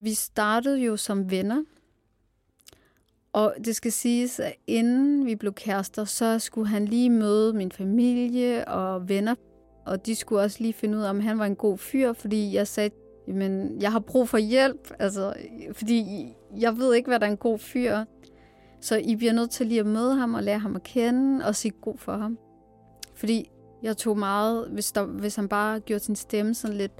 Vi startede jo som venner, og det skal siges, at inden vi blev kærester, så skulle han lige møde min familie og venner. Og de skulle også lige finde ud af, om han var en god fyr, fordi jeg sagde, men jeg har brug for hjælp, altså, fordi jeg ved ikke, hvad der er en god fyr. Så I bliver nødt til lige at møde ham og lære ham at kende og sige god for ham. Fordi jeg tog meget, hvis, der, hvis han bare gjorde sin stemme sådan lidt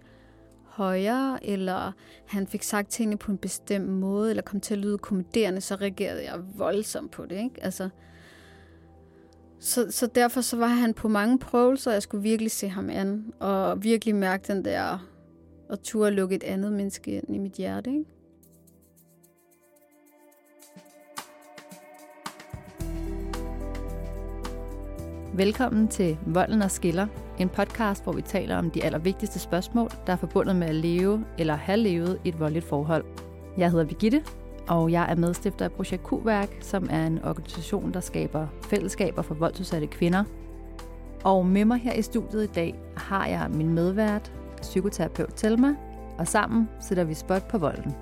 højere, eller han fik sagt tingene på en bestemt måde, eller kom til at lyde kommenterende, så reagerede jeg voldsomt på det. Ikke? Altså, så, så derfor så var han på mange prøvelser, jeg skulle virkelig se ham an, og virkelig mærke den der, og turde lukke et andet menneske ind i mit hjerte. Ikke? Velkommen til Volden og Skiller, en podcast, hvor vi taler om de allervigtigste spørgsmål, der er forbundet med at leve eller have levet et voldeligt forhold. Jeg hedder Birgitte, og jeg er medstifter af Projekt Q-værk, som er en organisation, der skaber fællesskaber for voldsudsatte kvinder. Og med mig her i studiet i dag har jeg min medvært, psykoterapeut Telma, og sammen sætter vi spot på volden.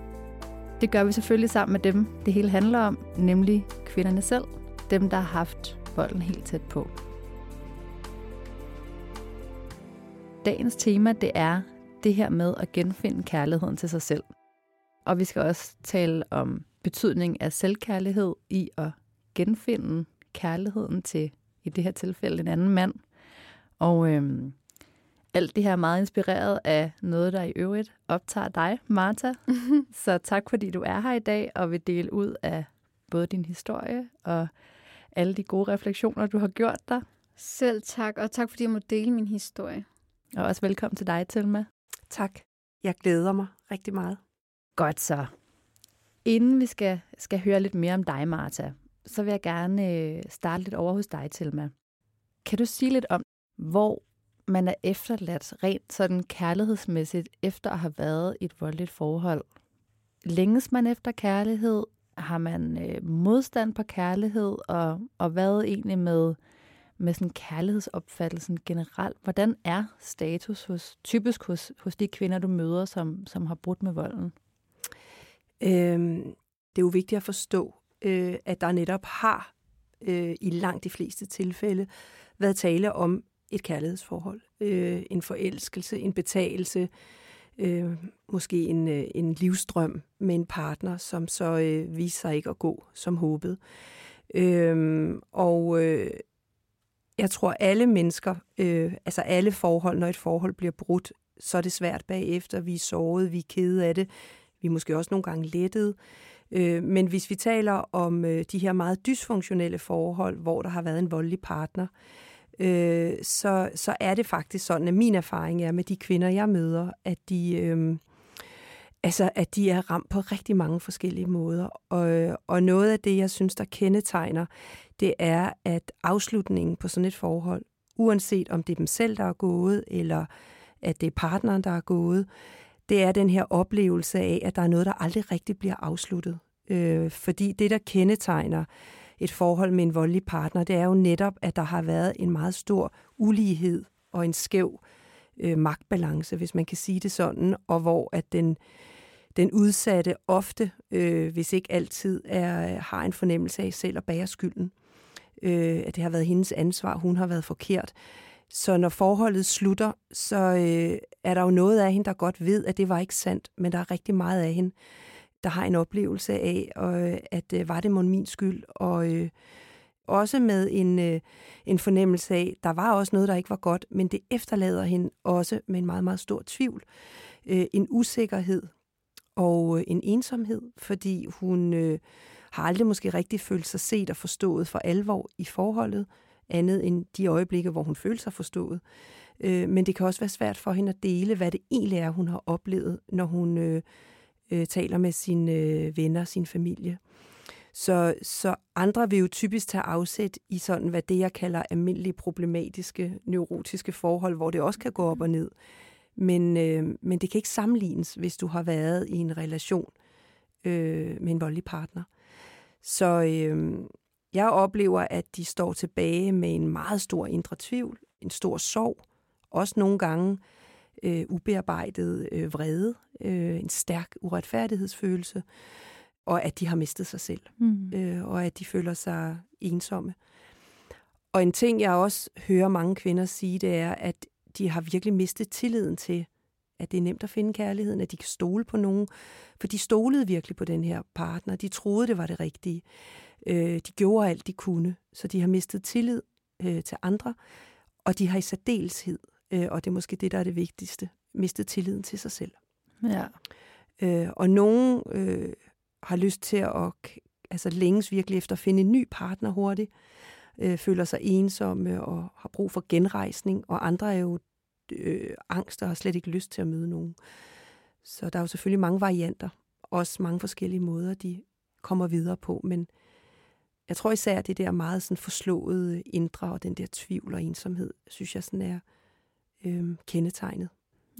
Det gør vi selvfølgelig sammen med dem, det hele handler om, nemlig kvinderne selv, dem der har haft volden helt tæt på. Dagens tema, det er det her med at genfinde kærligheden til sig selv. Og vi skal også tale om betydning af selvkærlighed i at genfinde kærligheden til, i det her tilfælde, en anden mand. Og øhm, alt det her er meget inspireret af noget, der i øvrigt optager dig, Martha. Så tak, fordi du er her i dag og vil dele ud af både din historie og alle de gode refleksioner, du har gjort dig. Selv tak, og tak fordi jeg må dele min historie. Og også velkommen til dig, Thelma. Tak. Jeg glæder mig rigtig meget. Godt så. Inden vi skal, skal høre lidt mere om dig, Martha, så vil jeg gerne øh, starte lidt over hos dig, Thelma. Kan du sige lidt om, hvor man er efterladt rent sådan kærlighedsmæssigt efter at have været i et voldeligt forhold? Længes man efter kærlighed? Har man øh, modstand på kærlighed? Og, og hvad egentlig med med sådan kærlighedsopfattelsen generelt. Hvordan er status hos, typisk hos, hos de kvinder, du møder, som, som har brudt med volden? Øhm, det er jo vigtigt at forstå, øh, at der netop har øh, i langt de fleste tilfælde været tale om et kærlighedsforhold. Øh, en forelskelse, en betalelse, øh, måske en, øh, en livstrøm med en partner, som så øh, viser sig ikke at gå som håbet. Øh, og øh, jeg tror, alle mennesker, øh, altså alle forhold, når et forhold bliver brudt, så er det svært bagefter. Vi er såret, vi er kede af det. Vi er måske også nogle gange lettet. Øh, men hvis vi taler om øh, de her meget dysfunktionelle forhold, hvor der har været en voldelig partner, øh, så, så er det faktisk sådan, at min erfaring er med de kvinder, jeg møder, at de... Øh, altså, at de er ramt på rigtig mange forskellige måder. Og, øh, og noget af det, jeg synes, der kendetegner, det er, at afslutningen på sådan et forhold, uanset om det er dem selv, der er gået, eller at det er partneren, der er gået, det er den her oplevelse af, at der er noget, der aldrig rigtig bliver afsluttet. Øh, fordi det, der kendetegner et forhold med en voldelig partner, det er jo netop, at der har været en meget stor ulighed og en skæv øh, magtbalance, hvis man kan sige det sådan, og hvor at den, den udsatte ofte, øh, hvis ikke altid, er, har en fornemmelse af selv at bære skylden. Øh, at det har været hendes ansvar, hun har været forkert. Så når forholdet slutter, så øh, er der jo noget af hende, der godt ved, at det var ikke sandt, men der er rigtig meget af hende, der har en oplevelse af, øh, at øh, var det mon min skyld, og øh, også med en, øh, en fornemmelse af, der var også noget, der ikke var godt, men det efterlader hende også med en meget, meget stor tvivl. Øh, en usikkerhed og øh, en ensomhed, fordi hun øh, har aldrig måske rigtig følt sig set og forstået for alvor i forholdet, andet end de øjeblikke, hvor hun føler sig forstået. Øh, men det kan også være svært for hende at dele, hvad det egentlig er, hun har oplevet, når hun øh, øh, taler med sine øh, venner, sin familie. Så, så andre vil jo typisk tage afsæt i sådan, hvad det jeg kalder almindelige problematiske, neurotiske forhold, hvor det også kan gå op og ned. Men, øh, men det kan ikke sammenlignes, hvis du har været i en relation øh, med en voldelig partner. Så øh, jeg oplever, at de står tilbage med en meget stor indre tvivl, en stor sorg, også nogle gange øh, ubearbejdet øh, vrede, øh, en stærk uretfærdighedsfølelse, og at de har mistet sig selv, mm. øh, og at de føler sig ensomme. Og en ting, jeg også hører mange kvinder sige, det er, at de har virkelig mistet tilliden til, at det er nemt at finde kærligheden, at de kan stole på nogen. For de stolede virkelig på den her partner. De troede, det var det rigtige. Øh, de gjorde alt, de kunne. Så de har mistet tillid øh, til andre. Og de har i særdeleshed, øh, og det er måske det, der er det vigtigste, mistet tilliden til sig selv. Ja. Øh, og nogen øh, har lyst til at altså længes virkelig efter at finde en ny partner hurtigt, øh, føler sig ensomme og har brug for genrejsning, og andre er jo øh, angst og har slet ikke lyst til at møde nogen. Så der er jo selvfølgelig mange varianter, også mange forskellige måder, de kommer videre på, men jeg tror især, det der meget sådan forslåede indre og den der tvivl og ensomhed, synes jeg sådan er øh, kendetegnet.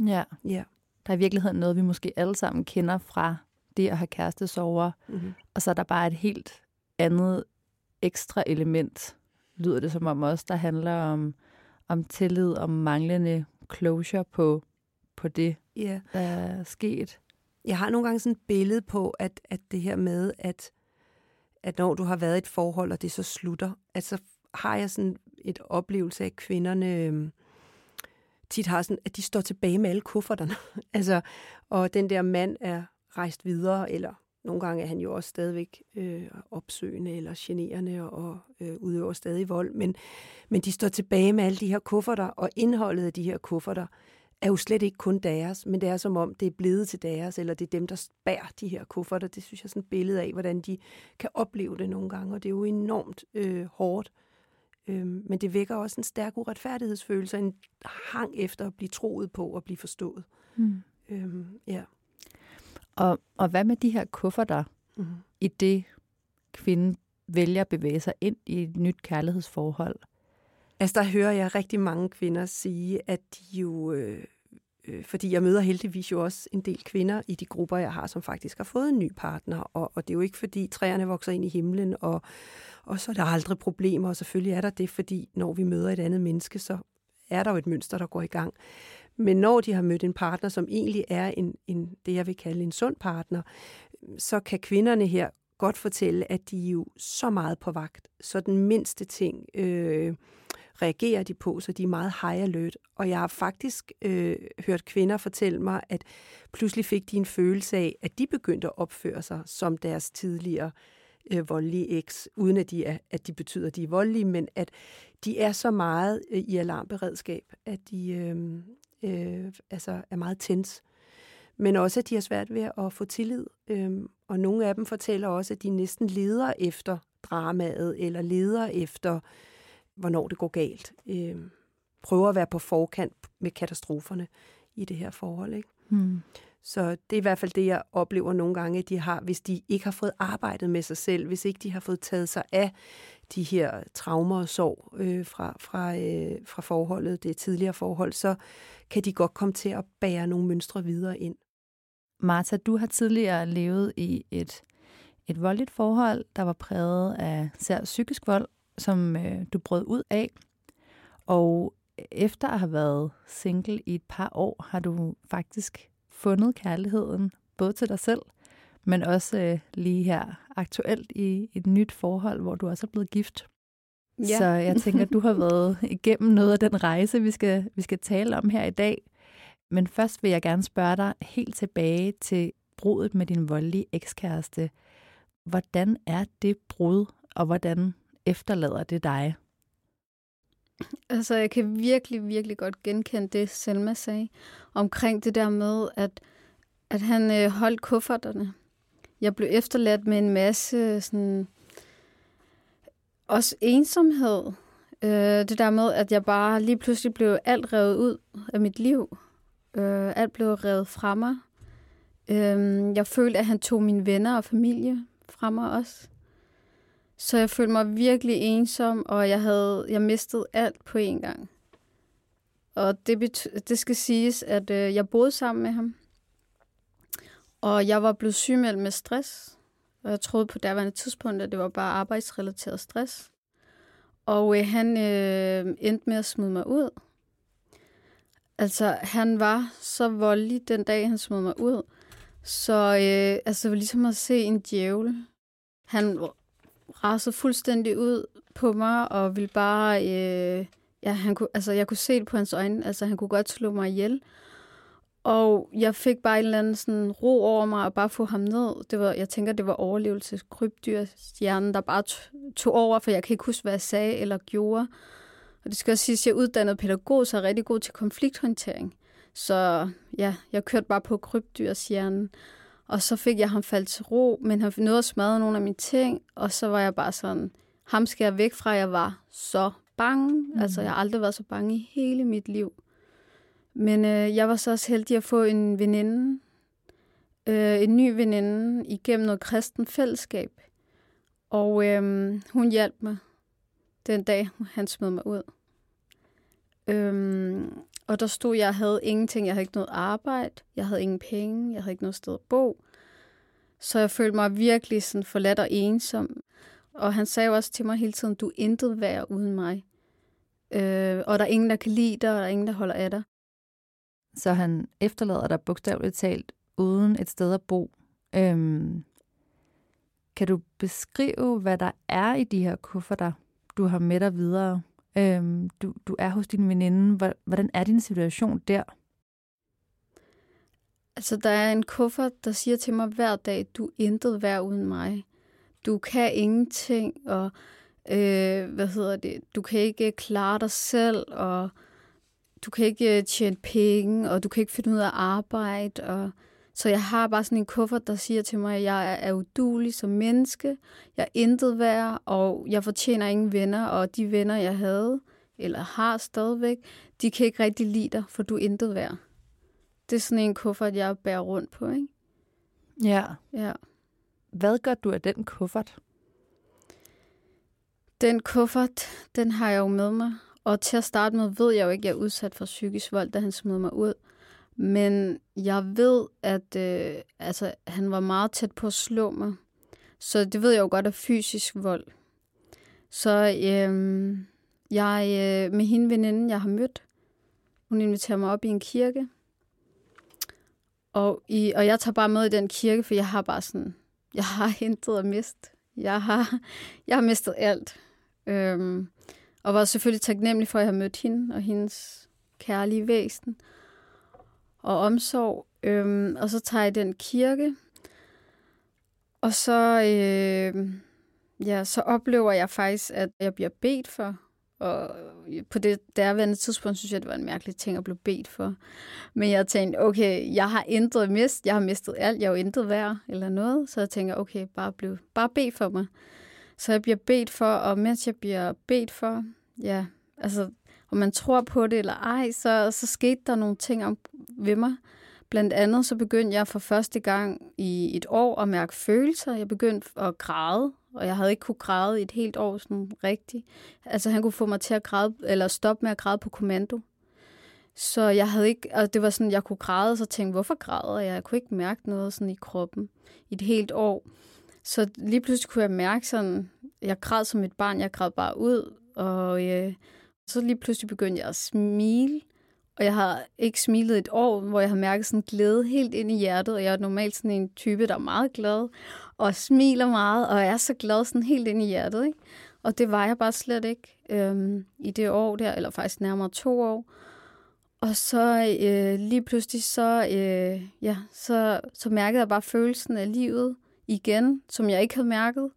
Ja. ja. Der er i virkeligheden noget, vi måske alle sammen kender fra det at have kærestesover, mm-hmm. og så er der bare et helt andet ekstra element, lyder det som om også, der handler om, om tillid, om manglende closure på, på det, yeah. der er sket. Jeg har nogle gange sådan et billede på, at, at det her med, at, at når du har været i et forhold, og det så slutter, at så har jeg sådan et oplevelse af, at kvinderne øh, tit har sådan, at de står tilbage med alle kufferterne. altså, og den der mand er rejst videre, eller nogle gange er han jo også stadigvæk øh, opsøgende eller generende og øh, udøver stadig vold, men, men de står tilbage med alle de her kufferter, og indholdet af de her kufferter er jo slet ikke kun deres, men det er som om, det er blevet til deres, eller det er dem, der bærer de her kufferter. Det synes jeg er sådan et billede af, hvordan de kan opleve det nogle gange, og det er jo enormt øh, hårdt. Øh, men det vækker også en stærk uretfærdighedsfølelse, en hang efter at blive troet på og blive forstået. Mm. Øh, ja. Og, og hvad med de her kufferter mm. i det, kvinden vælger at bevæge sig ind i et nyt kærlighedsforhold? Altså, der hører jeg rigtig mange kvinder sige, at de jo... Øh, øh, fordi jeg møder heldigvis jo også en del kvinder i de grupper, jeg har, som faktisk har fået en ny partner. Og, og det er jo ikke, fordi træerne vokser ind i himlen, og, og så er der aldrig problemer. Og selvfølgelig er der det, fordi når vi møder et andet menneske, så er der jo et mønster, der går i gang. Men når de har mødt en partner, som egentlig er en, en, det, jeg vil kalde en sund partner, så kan kvinderne her godt fortælle, at de er jo så meget på vagt, så den mindste ting øh, reagerer de på, så de er meget high alert. Og jeg har faktisk øh, hørt kvinder fortælle mig, at pludselig fik de en følelse af, at de begyndte at opføre sig som deres tidligere øh, voldelige eks, uden at de, er, at de betyder, at de er voldelige, men at de er så meget øh, i alarmberedskab, at de, øh, øh, altså er meget tens. Men også, at de har svært ved at få tillid. Øh, og nogle af dem fortæller også, at de næsten leder efter dramaet, eller leder efter, hvornår det går galt. Øh, prøver at være på forkant med katastroferne i det her forhold. Ikke? Hmm. Så det er i hvert fald det, jeg oplever nogle gange, at de har, hvis de ikke har fået arbejdet med sig selv, hvis ikke de har fået taget sig af de her traumer og sorg øh, fra, fra, øh, fra forholdet, det tidligere forhold, så kan de godt komme til at bære nogle mønstre videre ind. Martha, du har tidligere levet i et, et voldeligt forhold, der var præget af sær psykisk vold, som øh, du brød ud af. Og efter at have været single i et par år, har du faktisk fundet kærligheden, både til dig selv, men også øh, lige her aktuelt i et nyt forhold, hvor du også er blevet gift. Ja. Så jeg tænker, at du har været igennem noget af den rejse, vi skal, vi skal tale om her i dag. Men først vil jeg gerne spørge dig helt tilbage til brudet med din voldelige ekskæreste. Hvordan er det brud, og hvordan efterlader det dig? Altså, jeg kan virkelig, virkelig godt genkende det, Selma sagde, omkring det der med, at, at han øh, holdt kufferterne. Jeg blev efterladt med en masse sådan, også ensomhed. Øh, det der med, at jeg bare lige pludselig blev alt revet ud af mit liv. Øh, alt blev revet fra mig. Øh, jeg følte, at han tog mine venner og familie fra mig også. Så jeg følte mig virkelig ensom, og jeg havde jeg mistede alt på en gang. Og det, det skal siges, at øh, jeg boede sammen med ham. Og jeg var blevet sygemeldt med stress. Og jeg troede på daværende tidspunkt, at det var bare arbejdsrelateret stress. Og øh, han øh, endte med at smide mig ud. Altså, han var så voldelig den dag, han smed mig ud. Så øh, altså, det var ligesom at se en djævel. Han rasede fuldstændig ud på mig, og ville bare... Øh, ja, han kunne, altså, jeg kunne se det på hans øjne. Altså, han kunne godt slå mig ihjel. Og jeg fik bare en eller anden sådan ro over mig, og bare få ham ned. Det var, jeg tænker, det var overlevelseskrybdyrstjernen, der bare tog over, for jeg kan ikke huske, hvad jeg sagde eller gjorde. Og det skal også siges, at jeg er uddannet pædagog, så er rigtig god til konflikthåndtering. Så ja, jeg kørte bare på krybdyrshjernen. Og så fik jeg ham faldt til ro, men han nåede at smadre nogle af mine ting, og så var jeg bare sådan, ham skal jeg væk fra, jeg var så bange. Mm. Altså, jeg har aldrig været så bange i hele mit liv. Men øh, jeg var så også heldig at få en veninde, øh, en ny veninde, igennem noget kristen fællesskab. Og øh, hun hjalp mig den dag, han smed mig ud. Øhm, og der stod, jeg havde ingenting. Jeg havde ikke noget arbejde. Jeg havde ingen penge. Jeg havde ikke noget sted at bo. Så jeg følte mig virkelig sådan forladt og ensom. Og han sagde også til mig hele tiden, du er intet værd uden mig. Øh, og der er ingen, der kan lide dig, og der er ingen, der holder af dig. Så han efterlader dig bogstaveligt talt uden et sted at bo. Øhm, kan du beskrive, hvad der er i de her kufferter, du har med dig videre? Øhm, du, du er hos din veninde. Hvordan er din situation der? Altså, der er en kuffert, der siger til mig hver dag, du er intet værd uden mig. Du kan ingenting, og øh, hvad hedder det, du kan ikke klare dig selv, og du kan ikke øh, tjene penge, og du kan ikke finde ud af arbejde, og så jeg har bare sådan en kuffert, der siger til mig, at jeg er udulig som menneske, jeg er intet værd, og jeg fortjener ingen venner, og de venner, jeg havde, eller har stadigvæk, de kan ikke rigtig lide dig, for du er intet værd. Det er sådan en kuffert, jeg bærer rundt på, ikke? Ja. Ja. Hvad gør du af den kuffert? Den kuffert, den har jeg jo med mig. Og til at starte med ved jeg jo ikke, at jeg er udsat for psykisk vold, da han smed mig ud. Men jeg ved, at øh, altså, han var meget tæt på at slå mig. Så det ved jeg jo godt er fysisk vold. Så øh, jeg øh, med hende veninde, jeg har mødt, hun inviterer mig op i en kirke. Og, i, og jeg tager bare med i den kirke, for jeg har bare sådan, jeg har hentet at miste. Jeg har, jeg har mistet alt. Øhm, og var selvfølgelig taknemmelig for, at jeg har mødt hende og hendes kærlige væsen og omsorg. Øhm, og så tager jeg den kirke, og så, øh, ja, så oplever jeg faktisk, at jeg bliver bedt for. Og på det derværende tidspunkt synes jeg, det var en mærkelig ting at blive bedt for. Men jeg tænkte, okay, jeg har intet mist. Jeg har mistet alt. Jeg har jo intet værd eller noget. Så jeg tænker, okay, bare, bliv, bare bed for mig. Så jeg bliver bedt for, og mens jeg bliver bedt for, ja, altså om man tror på det eller ej, så, så skete der nogle ting om, ved mig. Blandt andet så begyndte jeg for første gang i et år at mærke følelser. Jeg begyndte at græde, og jeg havde ikke kunne græde i et helt år sådan rigtigt. Altså han kunne få mig til at græde, eller stoppe med at græde på kommando. Så jeg havde ikke, og det var sådan, jeg kunne græde, så tænkte, hvorfor græder jeg? Jeg kunne ikke mærke noget sådan i kroppen i et helt år. Så lige pludselig kunne jeg mærke sådan, jeg græd som et barn, jeg græd bare ud, og øh, så lige pludselig begyndte jeg at smile, og jeg har ikke smilet et år, hvor jeg har mærket sådan glæde helt ind i hjertet, og jeg er normalt sådan en type, der er meget glad, og smiler meget, og er så glad sådan helt ind i hjertet, ikke? Og det var jeg bare slet ikke øhm, i det år der, eller faktisk nærmere to år. Og så øh, lige pludselig, så, øh, ja, så, så mærkede jeg bare følelsen af livet igen, som jeg ikke havde mærket.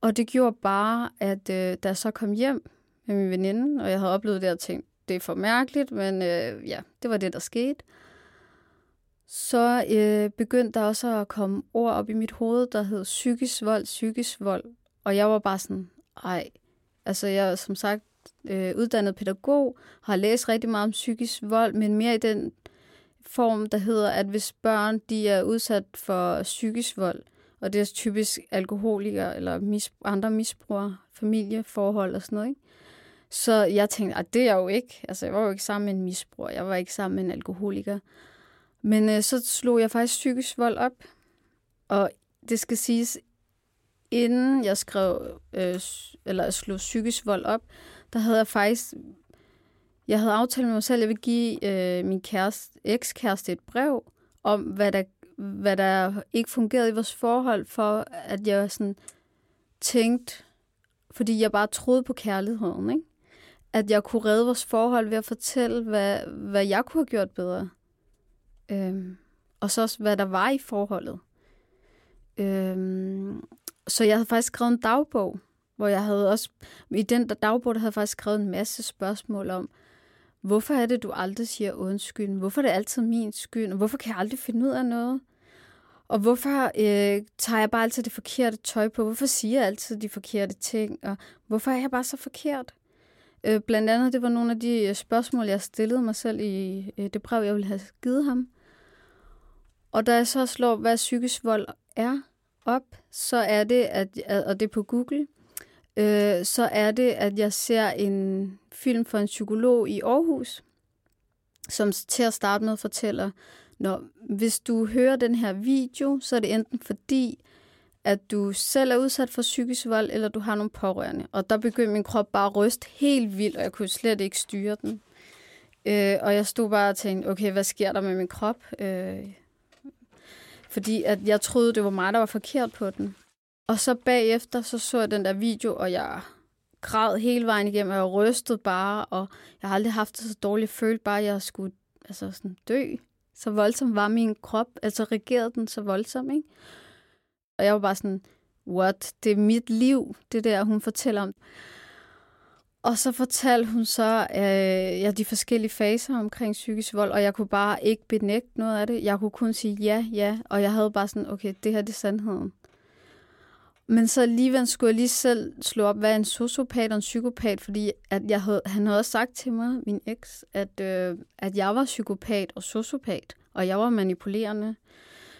Og det gjorde bare, at øh, da jeg så kom hjem, med min veninde, og jeg havde oplevet det og tænkt, det er for mærkeligt, men øh, ja, det var det, der skete. Så øh, begyndte der også at komme ord op i mit hoved, der hed psykisk vold, psykisk vold. Og jeg var bare sådan, ej, altså jeg er som sagt øh, uddannet pædagog, har læst rigtig meget om psykisk vold, men mere i den form, der hedder, at hvis børn de er udsat for psykisk vold, og det er typisk alkoholikere eller mis- andre misbrugere, familieforhold og sådan noget, ikke? Så jeg tænkte, at det er jeg jo ikke. Altså, jeg var jo ikke sammen med en misbruger. Jeg var ikke sammen med en alkoholiker. Men øh, så slog jeg faktisk psykisk vold op. Og det skal siges, inden jeg skrev, øh, eller slog psykisk vold op, der havde jeg faktisk Jeg havde aftalt med mig selv, at jeg ville give øh, min kæreste, ekskæreste et brev om, hvad der, hvad der ikke fungerede i vores forhold, for at jeg sådan tænkte, fordi jeg bare troede på kærligheden, ikke? At jeg kunne redde vores forhold ved at fortælle, hvad, hvad jeg kunne have gjort bedre. Øhm, og så også, hvad der var i forholdet. Øhm, så jeg havde faktisk skrevet en dagbog, hvor jeg havde også, i den der dagbog, der havde jeg faktisk skrevet en masse spørgsmål om, hvorfor er det, du aldrig siger undskyld? Hvorfor er det altid min skyld? Og hvorfor kan jeg aldrig finde ud af noget? Og hvorfor øh, tager jeg bare altid det forkerte tøj på? Hvorfor siger jeg altid de forkerte ting? Og hvorfor er jeg bare så forkert? Øh, blandt andet, det var nogle af de øh, spørgsmål, jeg stillede mig selv i øh, det brev, jeg ville have givet ham. Og da jeg så slår, hvad psykisk vold er op, så er det, at, øh, og det er på Google, øh, så er det, at jeg ser en film for en psykolog i Aarhus, som til at starte med fortæller, når hvis du hører den her video, så er det enten fordi, at du selv er udsat for psykisk vold, eller du har nogle pårørende. Og der begyndte min krop bare at ryste helt vildt, og jeg kunne slet ikke styre den. Øh, og jeg stod bare og tænkte, okay, hvad sker der med min krop? Øh, fordi at jeg troede, det var mig, der var forkert på den. Og så bagefter, så så jeg den der video, og jeg græd hele vejen igennem, og jeg rystede bare, og jeg har aldrig haft det så dårligt følt, bare at jeg skulle altså sådan dø. Så voldsom var min krop, altså regerede den så voldsomt, ikke? Og jeg var bare sådan, what? Det er mit liv, det der, hun fortæller om. Og så fortalte hun så øh, ja, de forskellige faser omkring psykisk vold, og jeg kunne bare ikke benægte noget af det. Jeg kunne kun sige ja, ja, og jeg havde bare sådan, okay, det her det er sandheden. Men så alligevel skulle jeg lige selv slå op, hvad er en sociopat og en psykopat, fordi at jeg havde, han havde også sagt til mig, min eks, at, øh, at jeg var psykopat og sociopat, og jeg var manipulerende.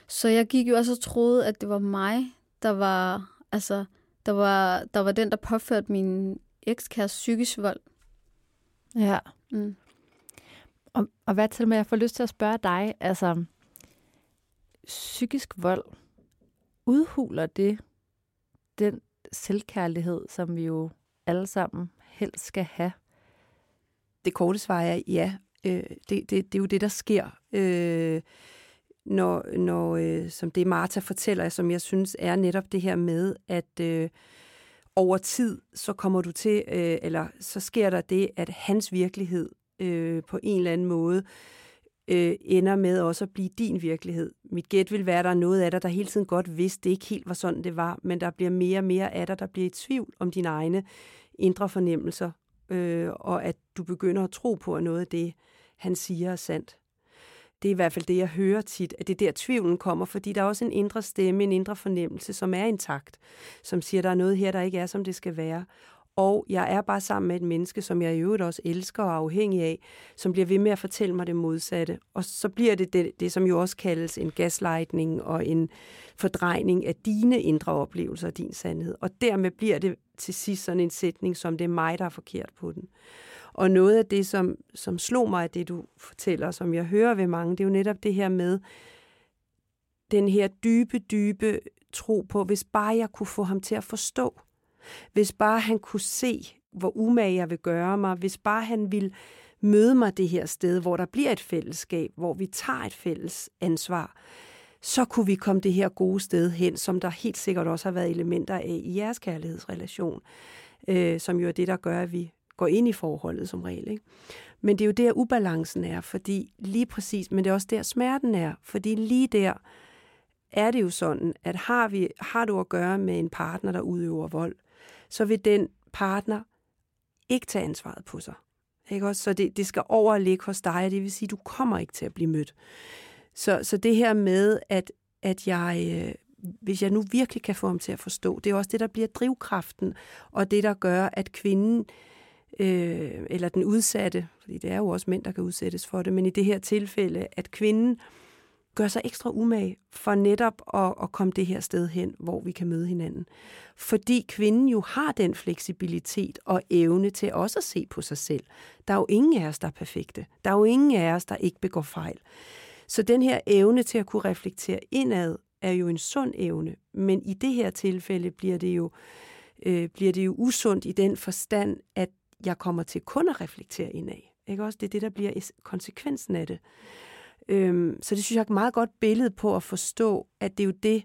Så jeg gik jo også og troede, at det var mig, der var, altså, der var, der var den, der påførte min ekskæreste psykisk vold. Ja. Mm. Og, og hvad til med, jeg får lyst til at spørge dig, altså, psykisk vold, udhuler det den selvkærlighed, som vi jo alle sammen helst skal have? Det korte svar er ja. Øh, det, det, det er jo det, der sker. Øh, når, når øh, som det Martha fortæller, som jeg synes er netop det her med, at øh, over tid, så kommer du til, øh, eller så sker der det, at hans virkelighed øh, på en eller anden måde øh, ender med også at blive din virkelighed. Mit gæt vil være, at der er noget af dig, der hele tiden godt vidste, det ikke helt var sådan, det var, men der bliver mere og mere af dig, der bliver i tvivl om dine egne indre fornemmelser, øh, og at du begynder at tro på, at noget af det, han siger, er sandt. Det er i hvert fald det, jeg hører tit, at det der tvivlen kommer, fordi der er også en indre stemme, en indre fornemmelse, som er intakt, som siger, der er noget her, der ikke er, som det skal være. Og jeg er bare sammen med et menneske, som jeg i øvrigt også elsker og er afhængig af, som bliver ved med at fortælle mig det modsatte. Og så bliver det det, det som jo også kaldes en gaslightning og en fordrejning af dine indre oplevelser og din sandhed. Og dermed bliver det til sidst sådan en sætning, som det er mig, der er forkert på den. Og noget af det, som, som slog mig af det, du fortæller, som jeg hører ved mange, det er jo netop det her med den her dybe, dybe tro på, hvis bare jeg kunne få ham til at forstå. Hvis bare han kunne se, hvor umage jeg vil gøre mig. Hvis bare han ville møde mig det her sted, hvor der bliver et fællesskab, hvor vi tager et fælles ansvar, så kunne vi komme det her gode sted hen, som der helt sikkert også har været elementer af i jeres kærlighedsrelation, øh, som jo er det, der gør, at vi går ind i forholdet som regel. Ikke? Men det er jo der, ubalancen er, fordi lige præcis, men det er også der, smerten er, fordi lige der er det jo sådan, at har, vi, har du at gøre med en partner, der udøver vold, så vil den partner ikke tage ansvaret på sig. Ikke også? Så det, det skal overligge hos dig, og det vil sige, at du kommer ikke til at blive mødt. Så, så det her med, at, at jeg, øh, hvis jeg nu virkelig kan få ham til at forstå, det er også det, der bliver drivkraften, og det, der gør, at kvinden øh, Øh, eller den udsatte, fordi det er jo også mænd, der kan udsættes for det, men i det her tilfælde, at kvinden gør sig ekstra umage for netop at, at komme det her sted hen, hvor vi kan møde hinanden. Fordi kvinden jo har den fleksibilitet og evne til også at se på sig selv. Der er jo ingen af os, der er perfekte. Der er jo ingen af os, der ikke begår fejl. Så den her evne til at kunne reflektere indad er jo en sund evne, men i det her tilfælde bliver det jo, øh, bliver det jo usundt i den forstand, at jeg kommer til kun at reflektere indad. Ikke også? Det er det, der bliver konsekvensen af det. Øhm, så det synes jeg er et meget godt billede på at forstå, at det er jo det,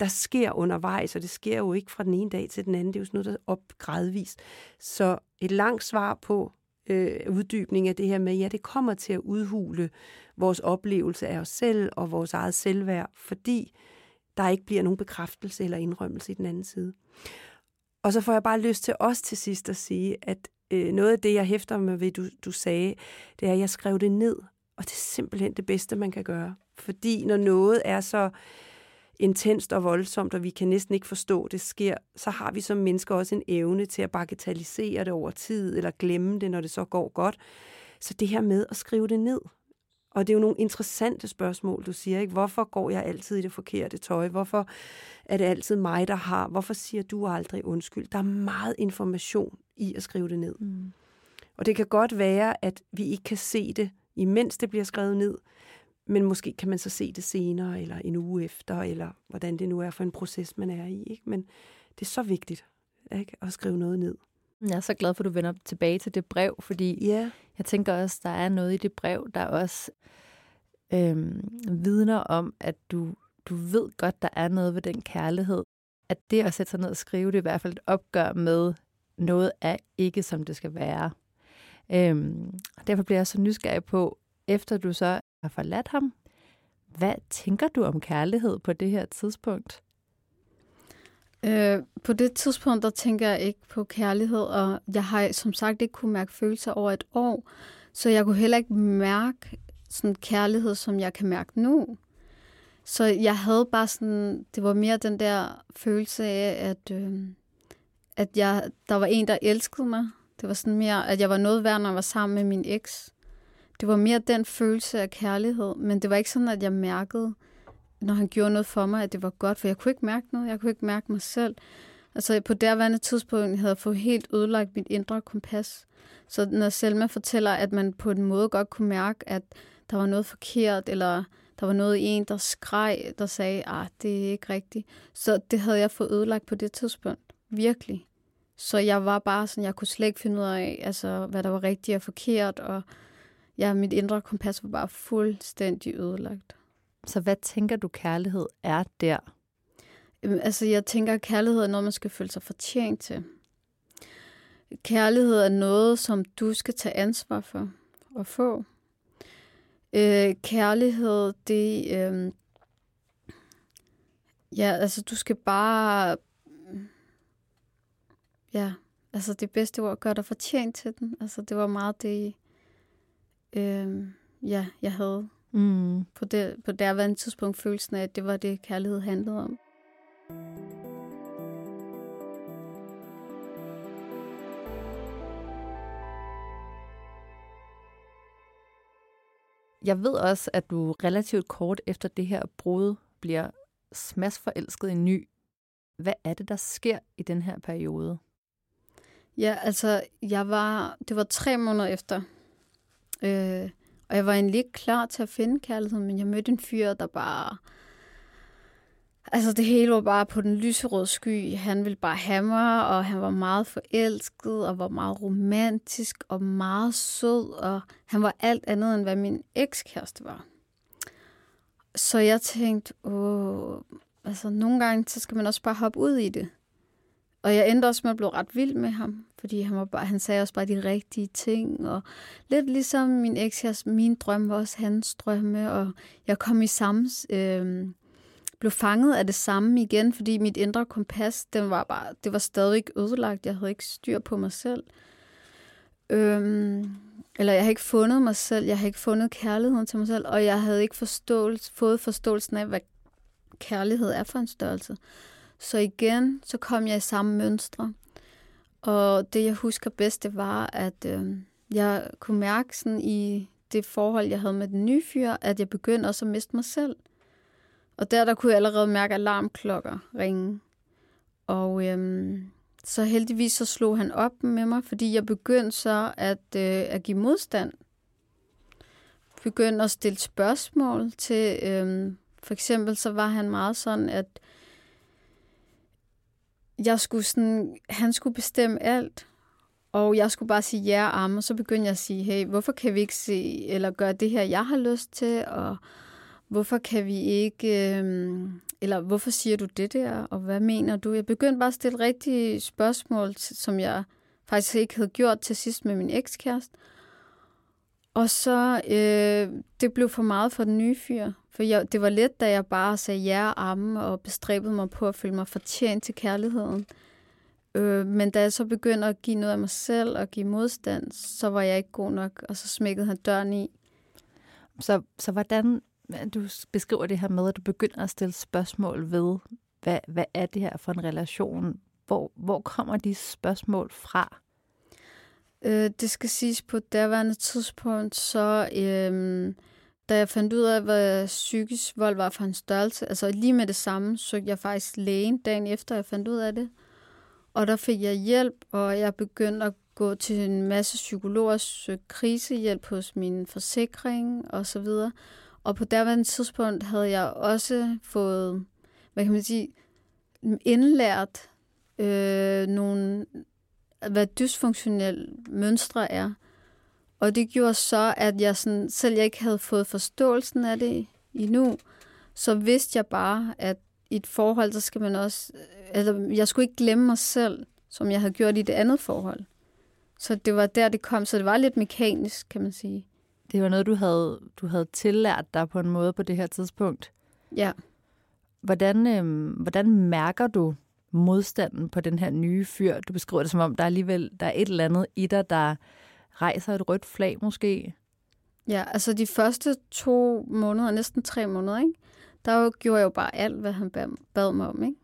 der sker undervejs, og det sker jo ikke fra den ene dag til den anden. Det er jo sådan noget, der er op gradvist. Så et langt svar på øh, uddybning af det her med, ja, det kommer til at udhule vores oplevelse af os selv og vores eget selvværd, fordi der ikke bliver nogen bekræftelse eller indrømmelse i den anden side. Og så får jeg bare lyst til os til sidst at sige, at øh, noget af det, jeg hæfter mig ved, du, du sagde, det er, at jeg skrev det ned. Og det er simpelthen det bedste, man kan gøre. Fordi når noget er så intenst og voldsomt, og vi kan næsten ikke forstå, at det sker, så har vi som mennesker også en evne til at bagatellisere det over tid, eller glemme det, når det så går godt. Så det her med at skrive det ned, og det er jo nogle interessante spørgsmål, du siger, ikke? Hvorfor går jeg altid i det forkerte tøj? Hvorfor er det altid mig, der har? Hvorfor siger du aldrig undskyld? Der er meget information i at skrive det ned. Mm. Og det kan godt være, at vi ikke kan se det, imens det bliver skrevet ned, men måske kan man så se det senere, eller en uge efter, eller hvordan det nu er for en proces, man er i. Ikke? Men det er så vigtigt ikke? at skrive noget ned. Jeg er så glad for, at du vender tilbage til det brev, fordi yeah. jeg tænker også, der er noget i det brev, der også øhm, vidner om, at du, du ved godt, der er noget ved den kærlighed. At det at sætte sig ned og skrive, det er i hvert fald et opgør med noget er ikke, som det skal være. Øhm, derfor bliver jeg så nysgerrig på, efter du så har forladt ham, hvad tænker du om kærlighed på det her tidspunkt? Øh, på det tidspunkt, der tænker jeg ikke på kærlighed, og jeg har som sagt ikke kunne mærke følelser over et år, så jeg kunne heller ikke mærke sådan kærlighed, som jeg kan mærke nu. Så jeg havde bare sådan, det var mere den der følelse af, at, øh, at jeg, der var en, der elskede mig. Det var sådan mere, at jeg var noget værd, når jeg var sammen med min eks. Det var mere den følelse af kærlighed, men det var ikke sådan, at jeg mærkede, når han gjorde noget for mig, at det var godt, for jeg kunne ikke mærke noget. Jeg kunne ikke mærke mig selv. Altså på derværende tidspunkt havde jeg fået helt ødelagt mit indre kompas. Så når Selma fortæller, at man på en måde godt kunne mærke, at der var noget forkert, eller der var noget i en, der skreg, der sagde, at ah, det er ikke rigtigt. Så det havde jeg fået ødelagt på det tidspunkt. Virkelig. Så jeg var bare sådan, jeg kunne slet ikke finde ud af, altså, hvad der var rigtigt og forkert, og ja, mit indre kompas var bare fuldstændig ødelagt. Så hvad tænker du, kærlighed er der? Altså, jeg tænker, at kærlighed er noget, man skal føle sig fortjent til. Kærlighed er noget, som du skal tage ansvar for at få. Øh, kærlighed, det... Øh, ja, altså, du skal bare... Ja, altså det bedste ord, gør dig fortjent til den. Altså, det var meget det, øh, ja, jeg havde mm. på, det, på derværende tidspunkt følelsen af, at det var det, kærlighed handlede om. Jeg ved også, at du relativt kort efter det her brud bliver smadsforelsket i ny. Hvad er det, der sker i den her periode? Ja, altså, jeg var, det var tre måneder efter, Øh, og jeg var egentlig ikke klar til at finde kærligheden, men jeg mødte en fyr, der bare... Altså det hele var bare på den lyserøde sky. Han ville bare have mig, og han var meget forelsket, og var meget romantisk, og meget sød, og han var alt andet, end hvad min ekskæreste var. Så jeg tænkte, åh, altså nogle gange, så skal man også bare hoppe ud i det. Og jeg endte også med at blive ret vild med ham, fordi han, var bare, han sagde også bare de rigtige ting. Og lidt ligesom min eks, min drøm var også hans drømme, og jeg kom i samme... Øh, blev fanget af det samme igen, fordi mit indre kompas, den var bare, det var stadig ødelagt. Jeg havde ikke styr på mig selv. Øhm, eller jeg havde ikke fundet mig selv, jeg havde ikke fundet kærligheden til mig selv, og jeg havde ikke forståelse, fået forståelsen af, hvad kærlighed er for en størrelse. Så igen, så kom jeg i samme mønstre. Og det, jeg husker bedst, det var, at øh, jeg kunne mærke sådan i det forhold, jeg havde med den nye fyr, at jeg begyndte også at miste mig selv. Og der, der kunne jeg allerede mærke alarmklokker ringe. Og øhm, så heldigvis så slog han op med mig, fordi jeg begyndte så at, øh, at give modstand. Begyndte at stille spørgsmål til, øhm, for eksempel så var han meget sådan, at jeg skulle sådan, han skulle bestemme alt. Og jeg skulle bare sige ja og amme, og så begyndte jeg at sige, hey, hvorfor kan vi ikke se, eller gøre det her, jeg har lyst til, og hvorfor kan vi ikke, øh, eller hvorfor siger du det der, og hvad mener du? Jeg begyndte bare at stille rigtige spørgsmål, som jeg faktisk ikke havde gjort til sidst med min ekskæreste. Og så, øh, det blev for meget for den nye fyr. For jeg, det var let, da jeg bare sagde ja og amme og bestræbede mig på at føle mig fortjent til kærligheden. Øh, men da jeg så begyndte at give noget af mig selv og give modstand, så var jeg ikke god nok, og så smækkede han døren i. Så, så hvordan, du beskriver det her med, at du begynder at stille spørgsmål ved, hvad, hvad er det her for en relation? Hvor, hvor kommer de spørgsmål fra? Øh, det skal siges på daværende tidspunkt, så øh, da jeg fandt ud af, hvad psykisk vold var for en størrelse, altså lige med det samme, søgte jeg faktisk lægen dagen efter, jeg fandt ud af det. Og der fik jeg hjælp, og jeg begyndte at gå til en masse psykologer, søge øh, krisehjælp hos min forsikring og så videre. Og på derværende tidspunkt havde jeg også fået, hvad kan man sige, indlært øh, nogle, hvad dysfunktionelle mønstre er. Og det gjorde så, at jeg sådan, selv jeg ikke havde fået forståelsen af det endnu, så vidste jeg bare, at i et forhold, så skal man også... Altså, jeg skulle ikke glemme mig selv, som jeg havde gjort i det andet forhold. Så det var der, det kom. Så det var lidt mekanisk, kan man sige. Det var noget, du havde, du havde tillært dig på en måde på det her tidspunkt. Ja. Hvordan, øh, hvordan mærker du modstanden på den her nye fyr? Du beskriver det som om, der er alligevel der er et eller andet i dig, der rejser et rødt flag måske. Ja, altså de første to måneder, næsten tre måneder, ikke? der gjorde jeg jo bare alt, hvad han bad mig om. Ikke?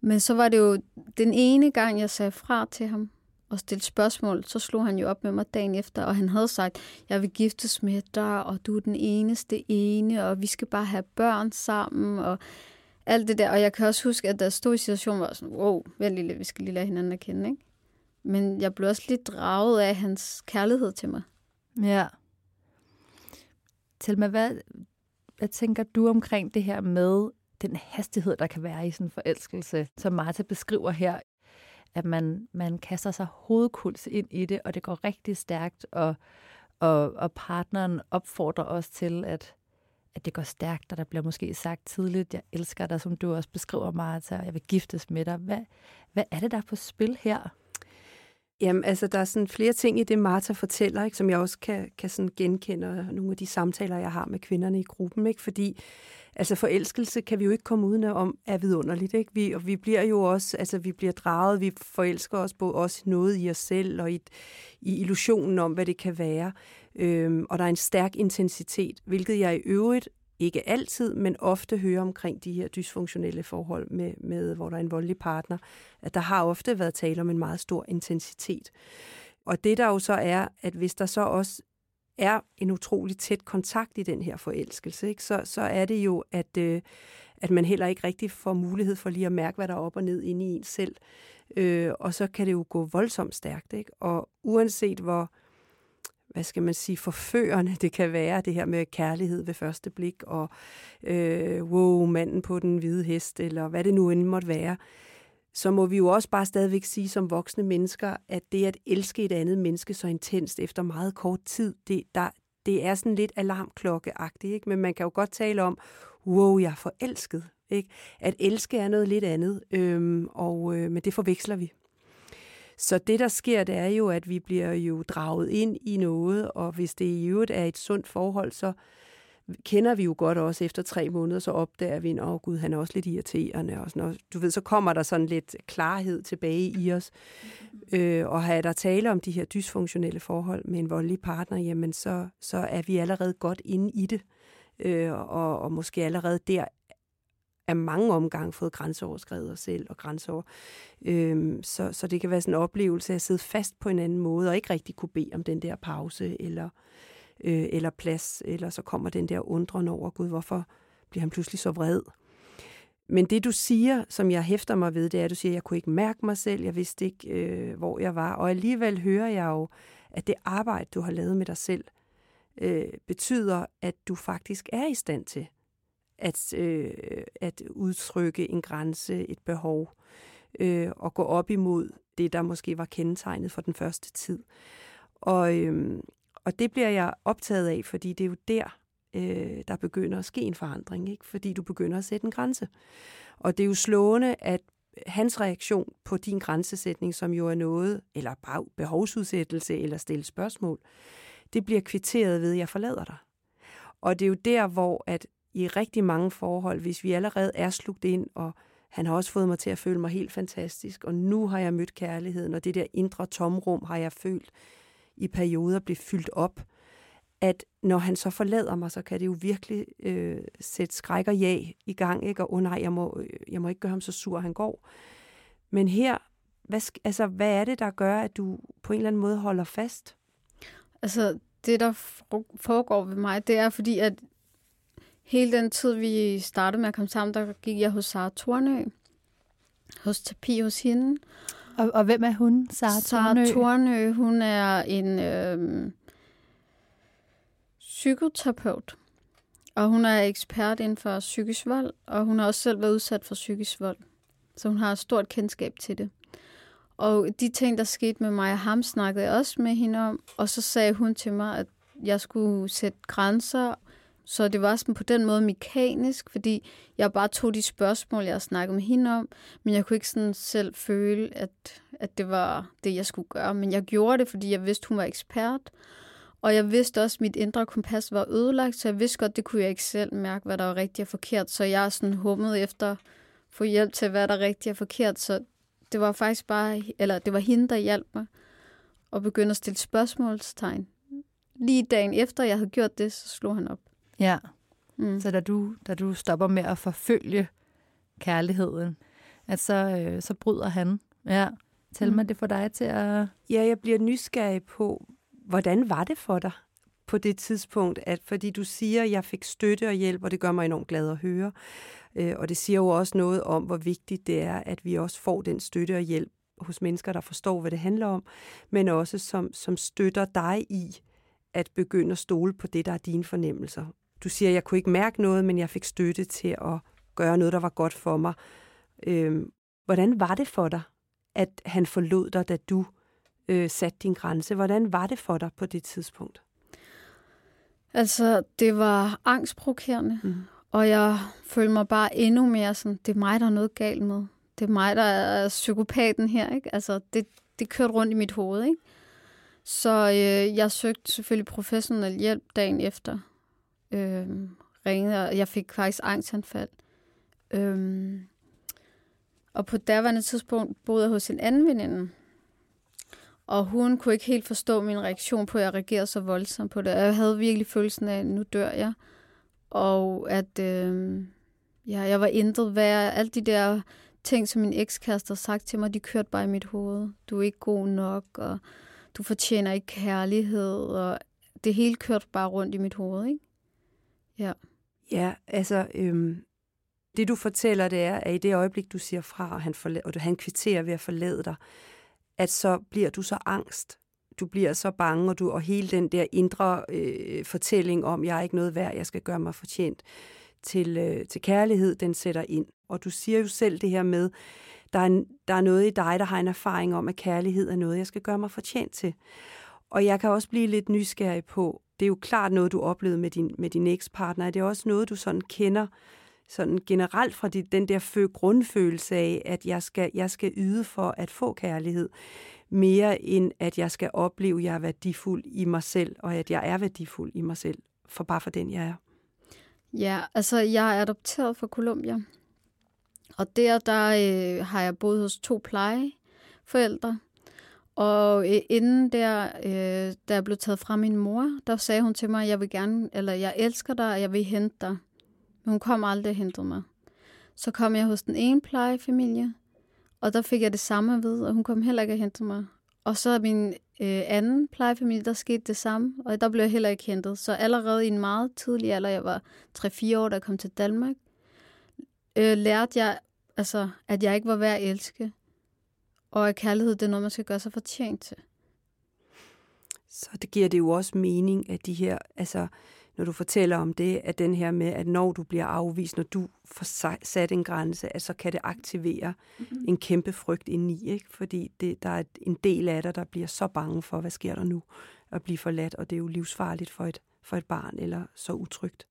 Men så var det jo den ene gang, jeg sagde fra til ham og stillede spørgsmål, så slog han jo op med mig dagen efter, og han havde sagt, jeg vil giftes med dig, og du er den eneste ene, og vi skal bare have børn sammen, og alt det der. Og jeg kan også huske, at der stod i situationen, var sådan, wow, vent lige vi skal lige lade hinanden at kende, ikke? Men jeg blev også lidt draget af hans kærlighed til mig. Ja. Til mig, hvad, hvad tænker du omkring det her med den hastighed, der kan være i sådan en forelskelse, som Martha beskriver her, at man, man kaster sig hovedkuls ind i det, og det går rigtig stærkt, og, og, og partneren opfordrer os til, at, at det går stærkt, og der bliver måske sagt tidligt, jeg elsker dig, som du også beskriver, Martha, og jeg vil giftes med dig. Hvad, hvad er det, der er på spil her? Jamen, altså, der er sådan flere ting i det, Martha fortæller, ikke, som jeg også kan, kan sådan genkende nogle af de samtaler, jeg har med kvinderne i gruppen. Ikke? Fordi altså, forelskelse kan vi jo ikke komme uden om er vidunderligt. Ikke? Vi, og vi bliver jo også, altså, vi bliver draget, vi forelsker os både også noget i os selv og i, i illusionen om, hvad det kan være. Øhm, og der er en stærk intensitet, hvilket jeg i øvrigt ikke altid, men ofte hører omkring de her dysfunktionelle forhold, med, med, hvor der er en voldelig partner, at der har ofte været tale om en meget stor intensitet. Og det der jo så er, at hvis der så også er en utrolig tæt kontakt i den her forelskelse, ikke, så, så er det jo, at, øh, at man heller ikke rigtig får mulighed for lige at mærke, hvad der er op og ned inde i en selv. Øh, og så kan det jo gå voldsomt stærkt. Ikke? Og uanset hvor hvad skal man sige, forførende det kan være, det her med kærlighed ved første blik, og øh, wow, manden på den hvide hest, eller hvad det nu end måtte være, så må vi jo også bare stadigvæk sige som voksne mennesker, at det at elske et andet menneske så intenst efter meget kort tid, det, der, det er sådan lidt alarmklokkeagtigt, ikke? men man kan jo godt tale om, wow, jeg er forelsket. Ikke? At elske er noget lidt andet, øhm, og, øh, men det forveksler vi. Så det, der sker, det er jo, at vi bliver jo draget ind i noget, og hvis det i øvrigt er et sundt forhold, så kender vi jo godt også efter tre måneder, så opdager vi, at oh, gud, han er også lidt irriterende. Og sådan noget. Du ved, så kommer der sådan lidt klarhed tilbage i os. Mm-hmm. Øh, og har der tale om de her dysfunktionelle forhold med en voldelig partner, jamen så, så er vi allerede godt inde i det. Øh, og, og måske allerede der af mange omgange fået grænseoverskrevet os selv og grænseover. Øhm, så, så det kan være sådan en oplevelse af at sidde fast på en anden måde og ikke rigtig kunne bede om den der pause eller, øh, eller plads, eller så kommer den der undren over, gud, hvorfor bliver han pludselig så vred? Men det du siger, som jeg hæfter mig ved, det er, at du siger, at jeg kunne ikke mærke mig selv, jeg vidste ikke, øh, hvor jeg var. Og alligevel hører jeg jo, at det arbejde, du har lavet med dig selv, øh, betyder, at du faktisk er i stand til at, øh, at udtrykke en grænse, et behov, øh, og gå op imod det, der måske var kendetegnet for den første tid. Og, øh, og det bliver jeg optaget af, fordi det er jo der, øh, der begynder at ske en forandring, ikke? fordi du begynder at sætte en grænse. Og det er jo slående, at hans reaktion på din grænsesætning, som jo er noget, eller bare behovsudsættelse, eller stille spørgsmål, det bliver kvitteret ved, at jeg forlader dig. Og det er jo der, hvor at i rigtig mange forhold, hvis vi allerede er slugt ind, og han har også fået mig til at føle mig helt fantastisk, og nu har jeg mødt kærligheden, og det der indre tomrum har jeg følt i perioder blive fyldt op, at når han så forlader mig, så kan det jo virkelig øh, sætte skræk og ja i gang, ikke? og oh, nej, jeg må, øh, jeg må ikke gøre ham så sur, han går. Men her, hvad, altså, hvad er det, der gør, at du på en eller anden måde holder fast? Altså, det, der foregår ved mig, det er fordi, at hele den tid, vi startede med at komme sammen, der gik jeg hos Sara Tornø, hos terapi hos hende. Og, og hvem er hun, Sara Tornø? Sara Tornø, hun er en øh, psykoterapeut, og hun er ekspert inden for psykisk vold, og hun har også selv været udsat for psykisk vold. Så hun har et stort kendskab til det. Og de ting, der skete med mig og ham, snakkede jeg også med hende om. Og så sagde hun til mig, at jeg skulle sætte grænser. Så det var sådan på den måde mekanisk, fordi jeg bare tog de spørgsmål, jeg snakkede med hende om. Men jeg kunne ikke sådan selv føle, at, at det var det, jeg skulle gøre. Men jeg gjorde det, fordi jeg vidste, hun var ekspert. Og jeg vidste også, at mit indre kompas var ødelagt, så jeg vidste godt, det kunne jeg ikke selv mærke, hvad der var rigtigt og forkert. Så jeg sådan hummede efter at få hjælp til, hvad der er rigtigt og forkert. Så det var faktisk bare, eller det var hende, der hjalp mig at begynde at stille spørgsmålstegn. Lige dagen efter, jeg havde gjort det, så slog han op. Ja, mm. så da du, da du stopper med at forfølge kærligheden, at så, øh, så bryder han. Ja, tæl mm. mig det for dig til at... Ja, jeg bliver nysgerrig på, hvordan var det for dig på det tidspunkt, at fordi du siger, at jeg fik støtte og hjælp, og det gør mig enormt glad at høre. Øh, og det siger jo også noget om, hvor vigtigt det er, at vi også får den støtte og hjælp hos mennesker, der forstår, hvad det handler om, men også som, som støtter dig i at begynde at stole på det, der er dine fornemmelser. Du siger, at jeg kunne ikke mærke noget, men jeg fik støtte til at gøre noget, der var godt for mig. Øh, hvordan var det for dig, at han forlod dig, da du øh, satte din grænse? Hvordan var det for dig på det tidspunkt? Altså, det var angstprovokerende. Mm. Og jeg følte mig bare endnu mere sådan, det er mig, der er noget galt med. Det er mig, der er psykopaten her, ikke? Altså, det, det kørte rundt i mit hoved, ikke? Så øh, jeg søgte selvfølgelig professionel hjælp dagen efter. Øh, ringede, og jeg fik faktisk angstanfald. Øh, og på daværende tidspunkt boede jeg hos en anden veninde. Og hun kunne ikke helt forstå min reaktion på, at jeg reagerede så voldsomt på det. Jeg havde virkelig følelsen af, at nu dør jeg. Og at øh, ja, jeg var intet værd. Alle de der ting, som min ekskæreste har sagt til mig, de kørte bare i mit hoved. Du er ikke god nok, og du fortjener ikke kærlighed, og det hele kørte bare rundt i mit hoved, ikke? Ja. Ja, altså, øhm, det du fortæller, det er, at i det øjeblik, du siger fra, og han, forla- og han kvitterer ved at forlade dig, at så bliver du så angst du bliver så bange, og, du, og hele den der indre øh, fortælling om, jeg er ikke noget værd, jeg skal gøre mig fortjent til, øh, til kærlighed, den sætter ind. Og du siger jo selv det her med, der er, der er noget i dig, der har en erfaring om, at kærlighed er noget, jeg skal gøre mig fortjent til. Og jeg kan også blive lidt nysgerrig på, det er jo klart noget, du oplevede med din, med din ekspartner. Er det også noget, du sådan kender sådan generelt fra dit, den der fø, grundfølelse af, at jeg skal, jeg skal yde for at få kærlighed? mere end at jeg skal opleve, at jeg er værdifuld i mig selv, og at jeg er værdifuld i mig selv, for bare for den, jeg er. Ja, altså jeg er adopteret fra Colombia, og der, der øh, har jeg boet hos to plejeforældre, og øh, inden der, øh, da jeg blev taget fra min mor, der sagde hun til mig, jeg vil gerne, eller jeg elsker dig, og jeg vil hente dig. Men hun kom aldrig og hentede mig. Så kom jeg hos den ene plejefamilie, og der fik jeg det samme at vide, og hun kom heller ikke og hentede mig. Og så min øh, anden plejefamilie, der skete det samme, og der blev jeg heller ikke hentet. Så allerede i en meget tidlig alder, jeg var 3-4 år, da jeg kom til Danmark, øh, lærte jeg, altså, at jeg ikke var værd at elske. Og at kærlighed, det er noget, man skal gøre sig fortjent til. Så det giver det jo også mening, at de her, altså, når du fortæller om det, at den her med, at når du bliver afvist, når du får sat en grænse, at så kan det aktivere mm-hmm. en kæmpe frygt indeni, ikke? fordi det, der er en del af dig, der bliver så bange for, hvad sker der nu, at blive forladt, og det er jo livsfarligt for et, for et barn, eller så utrygt.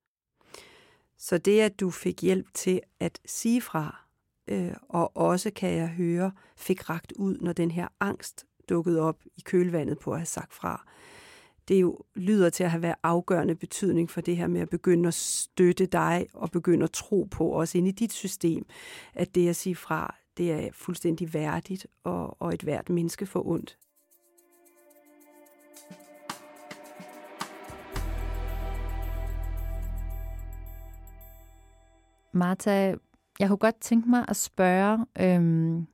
Så det, at du fik hjælp til at sige fra, øh, og også, kan jeg høre, fik ragt ud, når den her angst dukkede op i kølvandet på at have sagt fra, det jo lyder til at have været afgørende betydning for det her med at begynde at støtte dig og begynde at tro på, også ind i dit system, at det at sige fra, det er fuldstændig værdigt og, og et hvert menneske for ondt. Martha, jeg kunne godt tænke mig at spørge, øhm,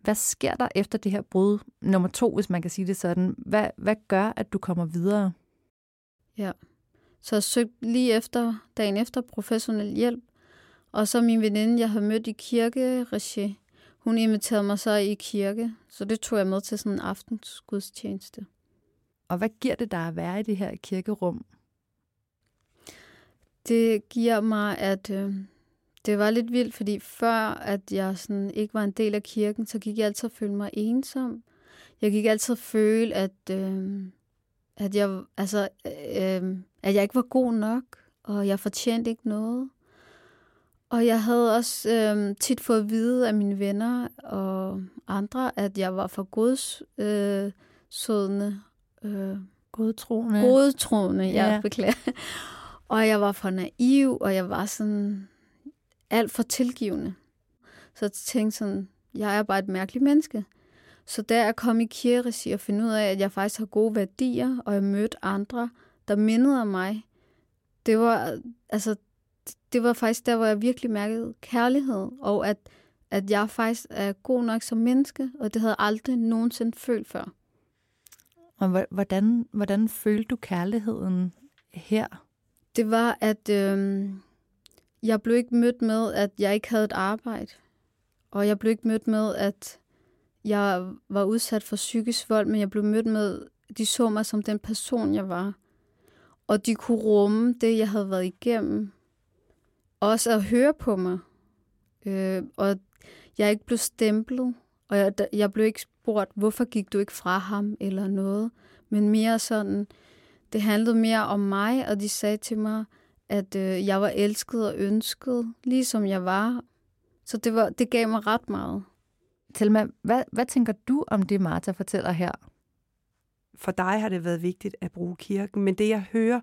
hvad sker der efter det her brud nummer to, hvis man kan sige det sådan? Hvad, hvad gør, at du kommer videre? Ja, så jeg søgte lige efter, dagen efter professionel hjælp. Og så min veninde, jeg har mødt i kirkeregi, hun inviterede mig så i kirke. Så det tog jeg med til sådan en aftensgudstjeneste. Og hvad giver det dig at være i det her kirkerum? Det giver mig, at øh, det var lidt vildt, fordi før at jeg sådan ikke var en del af kirken, så gik jeg altid og følte mig ensom. Jeg gik altid og føle, at, øh, at, jeg, altså, øh, at jeg ikke var god nok, og jeg fortjente ikke noget. Og jeg havde også øh, tit fået at vide af mine venner og andre, at jeg var for godsødende. Øh, godtroende. Godtroende, jeg ja. beklager. Og jeg var for naiv, og jeg var sådan alt for tilgivende. Så jeg tænkte sådan, jeg er bare et mærkeligt menneske. Så der jeg kom i kirkeregi og finde ud af, at jeg faktisk har gode værdier, og jeg mødte andre, der mindede om mig, det var, altså, det var faktisk der, hvor jeg virkelig mærkede kærlighed, og at, at jeg faktisk er god nok som menneske, og det havde jeg aldrig nogensinde følt før. Og hvordan, hvordan følte du kærligheden her? Det var, at øh, jeg blev ikke mødt med, at jeg ikke havde et arbejde. Og jeg blev ikke mødt med, at jeg var udsat for psykisk vold, men jeg blev mødt med, de så mig som den person, jeg var. Og de kunne rumme det, jeg havde været igennem. Også at høre på mig. Øh, og jeg ikke blev stemplet. Og jeg, jeg blev ikke spurgt, hvorfor gik du ikke fra ham eller noget. Men mere sådan, det handlede mere om mig, og de sagde til mig, at øh, jeg var elsket og ønsket, ligesom jeg var. Så det, var, det gav mig ret meget. Telma, hvad, hvad tænker du om det, Martha fortæller her? For dig har det været vigtigt at bruge kirken, men det jeg hører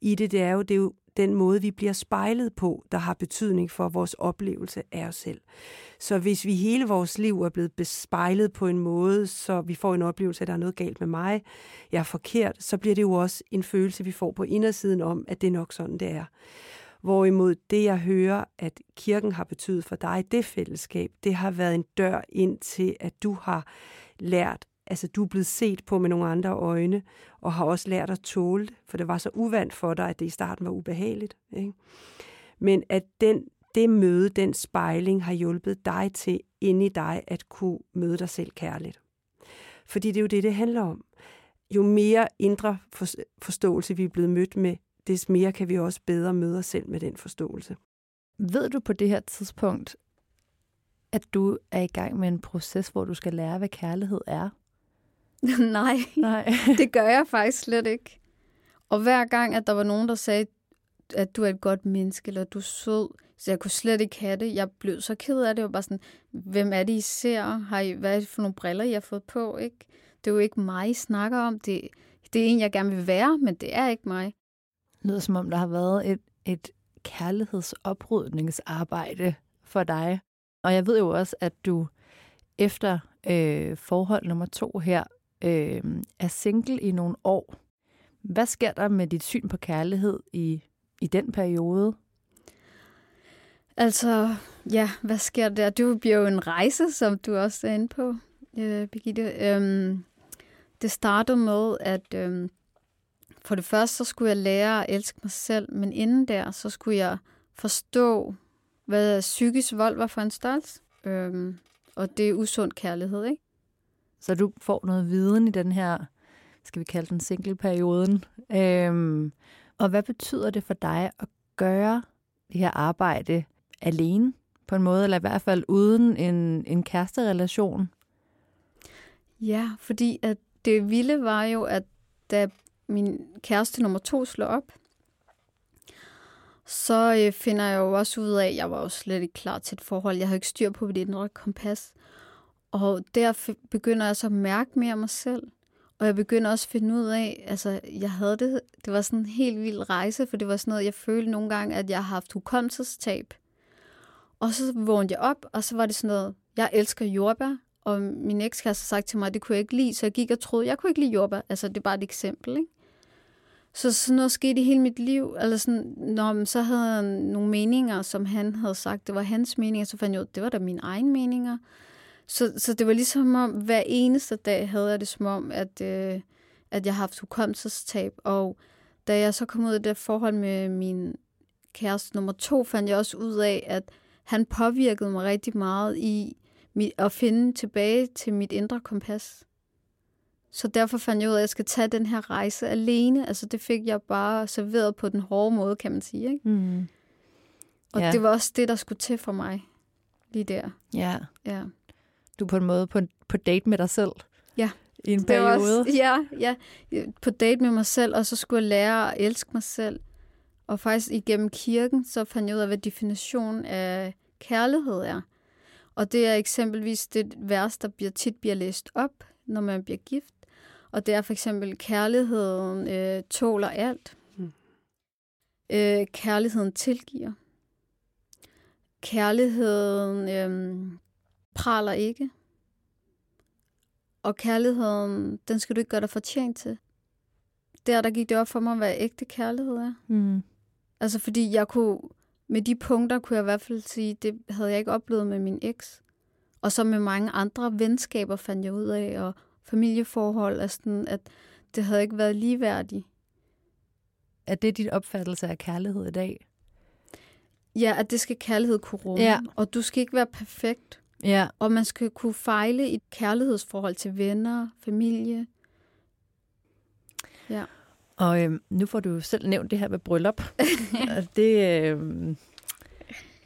i det, det er jo, det er jo den måde, vi bliver spejlet på, der har betydning for vores oplevelse af os selv. Så hvis vi hele vores liv er blevet bespejlet på en måde, så vi får en oplevelse, at der er noget galt med mig, jeg er forkert, så bliver det jo også en følelse, vi får på indersiden om, at det er nok sådan, det er. Hvorimod det, jeg hører, at kirken har betydet for dig, det fællesskab, det har været en dør ind til, at du har lært altså du er blevet set på med nogle andre øjne, og har også lært at tåle det, for det var så uvandt for dig, at det i starten var ubehageligt. Ikke? Men at den, det møde, den spejling, har hjulpet dig til inde i dig at kunne møde dig selv kærligt. Fordi det er jo det, det handler om. Jo mere indre forståelse vi er blevet mødt med, des mere kan vi også bedre møde os selv med den forståelse. Ved du på det her tidspunkt, at du er i gang med en proces, hvor du skal lære, hvad kærlighed er? Nej, Nej. det gør jeg faktisk slet ikke. Og hver gang, at der var nogen, der sagde, at du er et godt menneske, eller du er sød, så jeg kunne slet ikke have det. Jeg blev så ked af det. Jeg var bare sådan, hvem er det, I ser? Har I, hvad er det for nogle briller, I har fået på? Ikke? Det er jo ikke mig, I snakker om. Det, det er en, jeg gerne vil være, men det er ikke mig. Det lyder som om, der har været et, et kærlighedsoprydningsarbejde for dig. Og jeg ved jo også, at du efter øh, forhold nummer to her øh, er single i nogle år. Hvad sker der med dit syn på kærlighed i, i den periode? Altså, ja, hvad sker der? Du bliver jo en rejse, som du også er inde på, øh, Birgitte. Øhm, det startede med, at øhm, for det første, så skulle jeg lære at elske mig selv, men inden der, så skulle jeg forstå, hvad psykisk vold var for en størrelse. Øhm, og det er usund kærlighed, ikke? Så du får noget viden i den her, skal vi kalde den single-perioden, øhm, Og hvad betyder det for dig at gøre det her arbejde alene på en måde, eller i hvert fald uden en, en kæresterelation? Ja, fordi at det vilde var jo, at da min kæreste nummer to slår op, så øh, finder jeg jo også ud af, at jeg var jo slet ikke klar til et forhold. Jeg havde ikke styr på mit indre kompas. Og der begynder jeg så at mærke mere mig selv. Og jeg begynder også at finde ud af, altså jeg havde det, det var sådan en helt vild rejse, for det var sådan noget, jeg følte nogle gange, at jeg har haft hukommelsestab. Og så vågnede jeg op, og så var det sådan noget, jeg elsker jordbær, og min ekskæreste har sagt til mig, at det kunne jeg ikke lide, så jeg gik og troede, jeg kunne ikke lide jordbær. Altså, det er bare et eksempel, ikke? Så sådan noget skete i hele mit liv. Eller sådan, når så havde han nogle meninger, som han havde sagt, det var hans meninger, så fandt jeg ud, det var da mine egne meninger. Så, så det var ligesom om, hver eneste dag havde jeg det som om, at, øh, at jeg har haft hukommelsestab. Og da jeg så kom ud af det forhold med min kæreste nummer to, fandt jeg også ud af, at han påvirkede mig rigtig meget i mit, at finde tilbage til mit indre kompas. Så derfor fandt jeg ud af, at jeg skal tage den her rejse alene. Altså det fik jeg bare serveret på den hårde måde, kan man sige. Ikke? Mm. Og ja. det var også det, der skulle til for mig lige der. Ja. ja. Du på en måde på, på date med dig selv. Ja. I en periode. Også, ja, ja. På date med mig selv, og så skulle jeg lære at elske mig selv. Og faktisk igennem kirken, så fandt jeg ud af, hvad definitionen af kærlighed er. Og det er eksempelvis det vers, der bliver, tit bliver læst op, når man bliver gift. Og det er for eksempel, kærligheden øh, tåler alt. Mm. Øh, kærligheden tilgiver. Kærligheden øh, praler ikke. Og kærligheden, den skal du ikke gøre dig fortjent til. Der, der gik det op for mig, hvad ægte kærlighed er. Mm. Altså, fordi jeg kunne, med de punkter kunne jeg i hvert fald sige, det havde jeg ikke oplevet med min eks. Og så med mange andre venskaber fandt jeg ud af, og familieforhold, og sådan, at det havde ikke været ligeværdigt. Er det dit opfattelse af kærlighed i dag? Ja, at det skal kærlighed kunne rumme. Ja. Og du skal ikke være perfekt. Ja. Og man skal kunne fejle i et kærlighedsforhold til venner, familie. Ja. Og øhm, nu får du selv nævnt det her med bryllup. og det, øhm,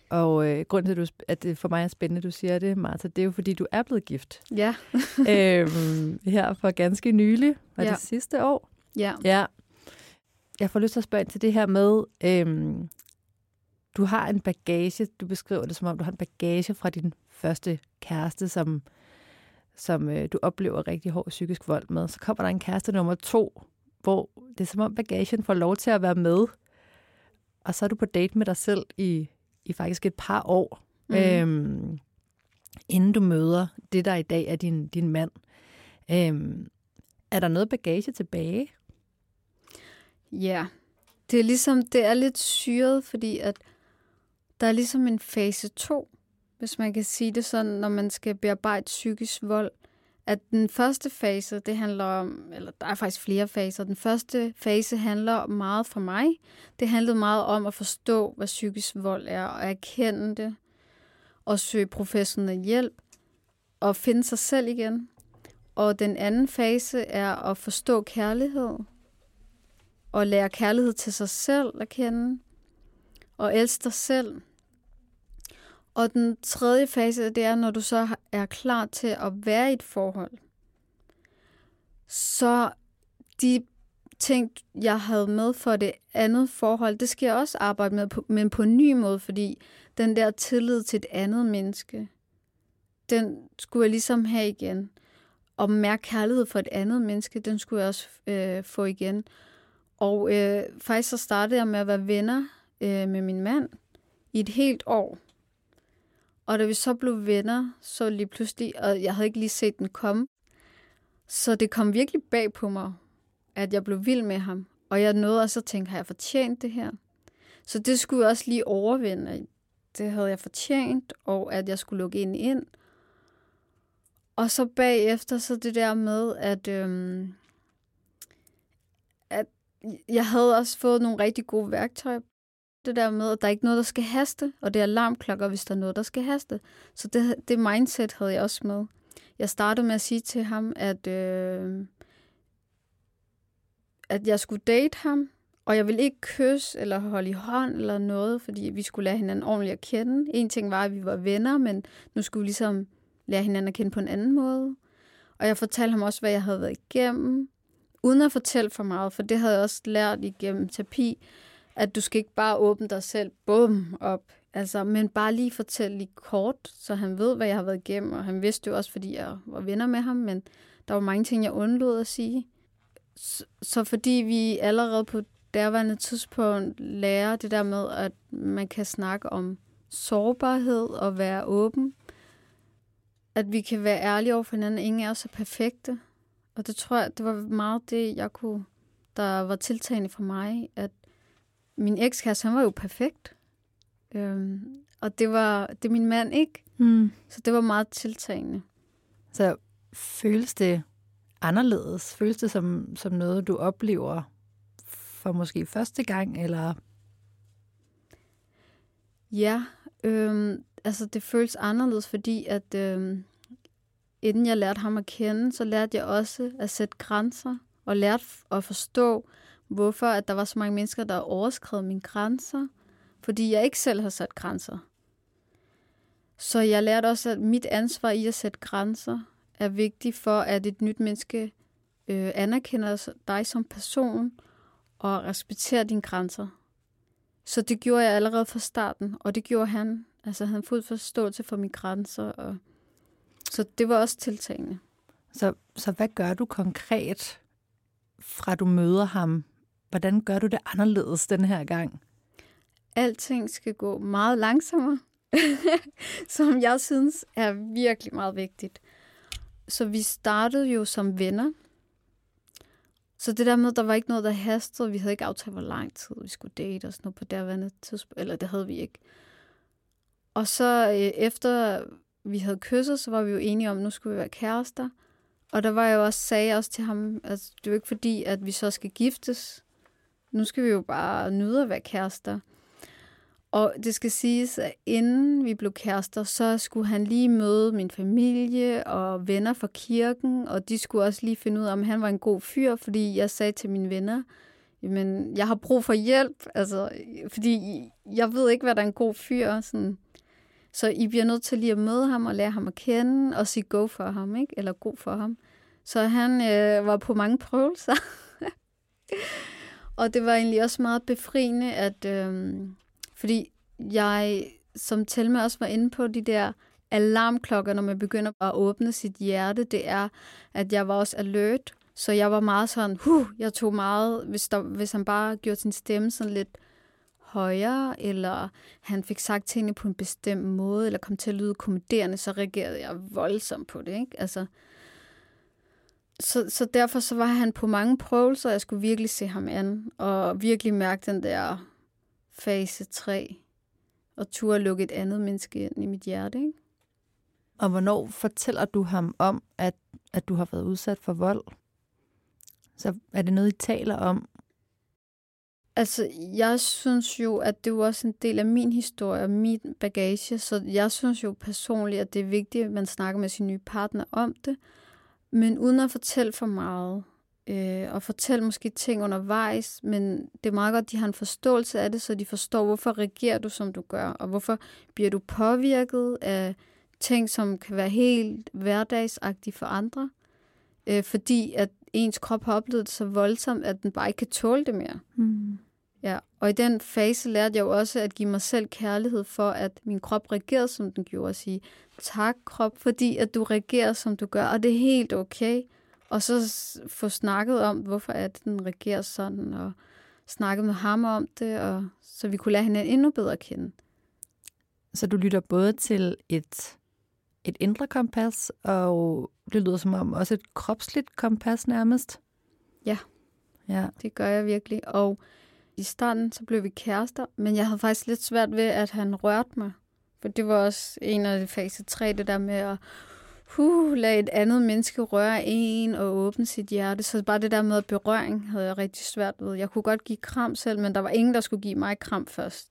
og øh, grunden til, at det for mig er spændende, du siger det, Martha, det er jo, fordi du er blevet gift. Ja. øhm, her for ganske nylig, var ja. det sidste år. Ja. Ja. Jeg får lyst til at spørge ind til det her med, øhm, du har en bagage, du beskriver det som om, du har en bagage fra din første kæreste, som, som øh, du oplever rigtig hård psykisk vold med. Så kommer der en kæreste nummer to, hvor det er som om bagagen får lov til at være med. Og så er du på date med dig selv i i faktisk et par år, mm. øhm, inden du møder det, der i dag er din, din mand. Øhm, er der noget bagage tilbage? Ja, det er ligesom, det er lidt syret, fordi at der er ligesom en fase 2, hvis man kan sige det sådan, når man skal bearbejde psykisk vold at den første fase, det handler om, eller der er faktisk flere faser. Den første fase handler meget for mig. Det handlede meget om at forstå, hvad psykisk vold er, og erkende det, og søge professionel hjælp, og finde sig selv igen. Og den anden fase er at forstå kærlighed, og lære kærlighed til sig selv at kende, og elske dig selv. Og den tredje fase, det er, når du så er klar til at være i et forhold. Så de ting, jeg havde med for det andet forhold, det skal jeg også arbejde med, på, men på en ny måde, fordi den der tillid til et andet menneske, den skulle jeg ligesom have igen. Og mærke kærlighed for et andet menneske, den skulle jeg også øh, få igen. Og øh, faktisk så startede jeg med at være venner øh, med min mand i et helt år. Og da vi så blev venner, så lige pludselig, og jeg havde ikke lige set den komme, så det kom virkelig bag på mig, at jeg blev vild med ham. Og jeg nåede også at tænke, har jeg fortjent det her? Så det skulle jeg også lige overvinde. Det havde jeg fortjent, og at jeg skulle lukke ind ind. Og så bagefter, så det der med, at, øhm, at jeg havde også fået nogle rigtig gode værktøjer det der med, at der er ikke noget, der skal haste, og det er alarmklokker, hvis der er noget, der skal haste. Så det, det mindset havde jeg også med. Jeg startede med at sige til ham, at, øh, at jeg skulle date ham, Og jeg ville ikke kysse eller holde i hånd eller noget, fordi vi skulle lære hinanden ordentligt at kende. En ting var, at vi var venner, men nu skulle vi ligesom lære hinanden at kende på en anden måde. Og jeg fortalte ham også, hvad jeg havde været igennem, uden at fortælle for meget, for det havde jeg også lært igennem terapi, at du skal ikke bare åbne dig selv, bum, op, altså, men bare lige fortælle lige kort, så han ved, hvad jeg har været igennem, og han vidste jo også, fordi jeg var venner med ham, men der var mange ting, jeg undlod at sige. Så, så fordi vi allerede på derværende tidspunkt lærer det der med, at man kan snakke om sårbarhed og være åben, at vi kan være ærlige over for hinanden. Ingen er så perfekte. Og det tror jeg, det var meget det, jeg kunne, der var tiltagende for mig, at min ekskæreste, han var jo perfekt. Øhm, og det var det min mand ikke. Mm. Så det var meget tiltagende. Så føles det anderledes? Føles det som, som noget, du oplever for måske første gang, eller? Ja, øhm, altså det føles anderledes, fordi at øhm, inden jeg lærte ham at kende, så lærte jeg også at sætte grænser, og lærte at forstå, hvorfor at der var så mange mennesker, der overskred mine grænser, fordi jeg ikke selv har sat grænser. Så jeg lærte også, at mit ansvar i at sætte grænser er vigtigt for, at et nyt menneske øh, anerkender dig som person og respekterer dine grænser. Så det gjorde jeg allerede fra starten, og det gjorde han. Altså han fuld forståelse for mine grænser, og så det var også tiltagende. Så, så hvad gør du konkret, fra du møder ham? Hvordan gør du det anderledes den her gang? Alting skal gå meget langsommere, som jeg synes er virkelig meget vigtigt. Så vi startede jo som venner. Så det der med, der var ikke noget, der hastede. Vi havde ikke aftalt, hvor lang tid vi skulle date og sådan noget på derværende tidspunkt. Eller det havde vi ikke. Og så øh, efter vi havde kysset, så var vi jo enige om, at nu skulle vi være kærester. Og der var jeg også, sagde jeg også til ham, at altså, det er jo ikke fordi, at vi så skal giftes. Nu skal vi jo bare nyde at være kærester. Og det skal siges, at inden vi blev kærester, så skulle han lige møde min familie og venner fra kirken, og de skulle også lige finde ud af, om han var en god fyr, fordi jeg sagde til mine venner, jamen, jeg har brug for hjælp, altså, fordi jeg ved ikke, hvad der er en god fyr. Sådan. Så I bliver nødt til lige at møde ham og lære ham at kende, og sige go for ham, ikke? eller god for ham. Så han øh, var på mange prøvelser. og det var egentlig også meget befriende, at... Øh, fordi jeg, som Telma også var inde på, de der alarmklokker, når man begynder at åbne sit hjerte, det er, at jeg var også alert. Så jeg var meget sådan, huh, jeg tog meget, hvis, der, hvis han bare gjorde sin stemme sådan lidt højere, eller han fik sagt tingene på en bestemt måde, eller kom til at lyde kommenterende, så reagerede jeg voldsomt på det. Ikke? Altså, så, så derfor så var han på mange prøvelser, jeg skulle virkelig se ham an, og virkelig mærke den der fase 3, og turde lukke et andet menneske ind i mit hjerte. Ikke? Og hvornår fortæller du ham om, at, at du har været udsat for vold? Så er det noget, I taler om? Altså, jeg synes jo, at det er også en del af min historie og min bagage, så jeg synes jo personligt, at det er vigtigt, at man snakker med sin nye partner om det, men uden at fortælle for meget øh, og fortælle måske ting undervejs, men det er meget godt, at de har en forståelse af det, så de forstår, hvorfor reagerer du, som du gør, og hvorfor bliver du påvirket af ting, som kan være helt hverdagsagtige for andre, øh, fordi at ens krop har oplevet det så voldsomt, at den bare ikke kan tåle det mere. Mm. Ja, og i den fase lærte jeg jo også at give mig selv kærlighed for, at min krop reagerede, som den gjorde, og sige, tak krop, fordi at du reagerer, som du gør, og det er helt okay. Og så få snakket om, hvorfor at den reagerer sådan, og snakket med ham om det, og så vi kunne lære hende endnu bedre at kende. Så du lytter både til et, et indre kompas, og det lyder som om også et kropsligt kompas nærmest? Ja, ja. det gør jeg virkelig. Og i starten, så blev vi kærester, men jeg havde faktisk lidt svært ved, at han rørte mig. For det var også en af fase 3, det der med at huh, lade et andet menneske røre en og åbne sit hjerte. Så bare det der med berøring havde jeg rigtig svært ved. Jeg kunne godt give kram selv, men der var ingen, der skulle give mig kram først.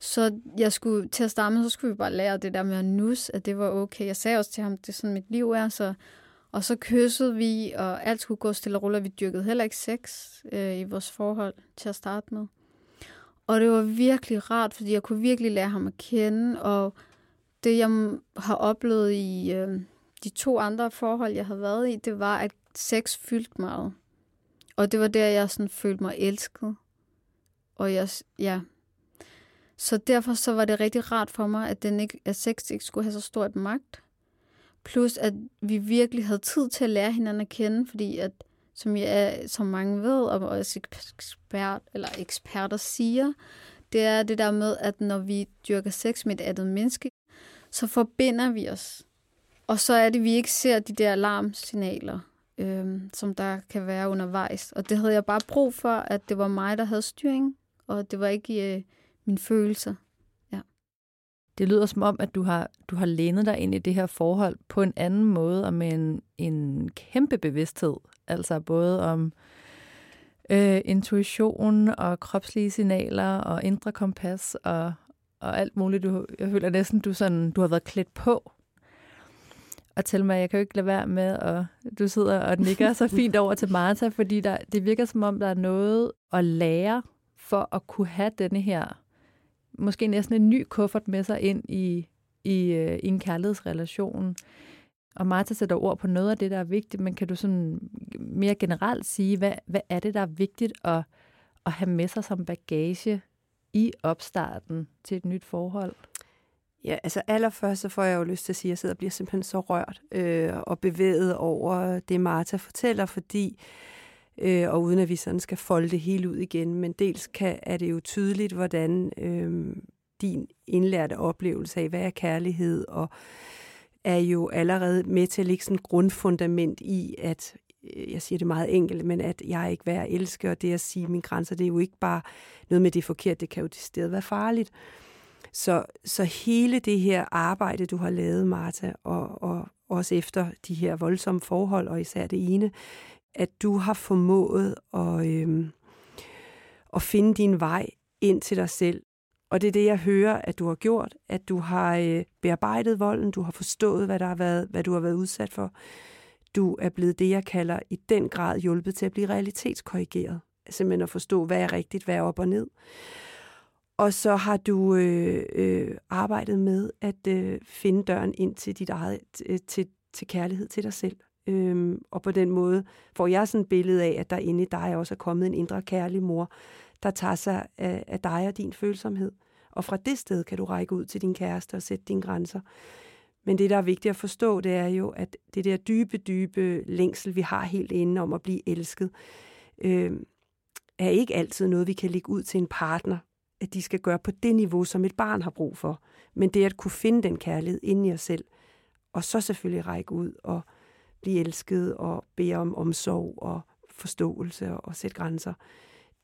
Så jeg skulle, til at starte med, så skulle vi bare lære det der med at nus, at det var okay. Jeg sagde også til ham, det er sådan mit liv er, så og så kyssede vi, og alt skulle gå stille og roligt. Vi dyrkede heller ikke sex øh, i vores forhold til at starte med. Og det var virkelig rart, fordi jeg kunne virkelig lære ham at kende, og det, jeg har oplevet i øh, de to andre forhold, jeg har været i, det var, at sex fyldte meget. Og det var der, jeg sådan følte mig elsket. Og jeg, ja. Så derfor så var det rigtig rart for mig, at, den ikke, at sex ikke skulle have så stort magt. Plus, at vi virkelig havde tid til at lære hinanden at kende, fordi at, som, jeg, som mange ved, og også ekspert, eller eksperter siger, det er det der med, at når vi dyrker sex med et andet menneske, så forbinder vi os. Og så er det, at vi ikke ser de der alarmsignaler, øhm, som der kan være undervejs. Og det havde jeg bare brug for, at det var mig, der havde styring, og det var ikke øh, mine følelser. Det lyder som om, at du har, du har lænet dig ind i det her forhold på en anden måde, og med en, en kæmpe bevidsthed. Altså både om øh, intuition og kropslige signaler og indre kompas og, og alt muligt. Du, jeg føler næsten, du, sådan, du har været klædt på. Og til mig, jeg kan jo ikke lade være med, at du sidder og nikker så fint over til Martha, fordi der, det virker som om, der er noget at lære for at kunne have denne her, måske næsten en ny kuffert med sig ind i, i, øh, i en kærlighedsrelation. Og Martha sætter ord på noget af det, der er vigtigt, men kan du sådan mere generelt sige, hvad, hvad er det, der er vigtigt at, at have med sig som bagage i opstarten til et nyt forhold? Ja, altså allerførst så får jeg jo lyst til at sige, at jeg sidder og bliver simpelthen så rørt øh, og bevæget over det, Martha fortæller, fordi, øh, øh, og uden at vi sådan skal folde det hele ud igen, men dels kan, er det jo tydeligt, hvordan øh, din indlærte oplevelse af, hvad er kærlighed, og er jo allerede med til at lægge sådan grundfundament i, at øh, jeg siger det meget enkelt, men at jeg ikke være elske, og det at sige mine grænser, det er jo ikke bare noget med det forkert, det kan jo til være farligt. Så, så hele det her arbejde, du har lavet, Martha, og, og også efter de her voldsomme forhold, og især det ene, at du har formået at, øhm, at finde din vej ind til dig selv. Og det er det, jeg hører, at du har gjort, at du har øh, bearbejdet volden, du har forstået, hvad, der har været, hvad du har været udsat for. Du er blevet det, jeg kalder i den grad hjulpet til at blive realitetskorrigeret. Simpelthen at forstå, hvad er rigtigt, hvad er op og ned. Og så har du øh, øh, arbejdet med at øh, finde døren ind til dit eget, til, til kærlighed til dig selv. Øhm, og på den måde får jeg sådan et billede af, at der inde i dig også er kommet en indre kærlig mor, der tager sig af, af dig og din følsomhed. Og fra det sted kan du række ud til din kæreste og sætte dine grænser. Men det, der er vigtigt at forstå, det er jo, at det der dybe, dybe længsel, vi har helt inde om at blive elsket, øh, er ikke altid noget, vi kan lægge ud til en partner, at de skal gøre på det niveau, som et barn har brug for. Men det at kunne finde den kærlighed inde i os selv, og så selvfølgelig række ud og blive elsket og bede om omsorg og forståelse og, og sætte grænser.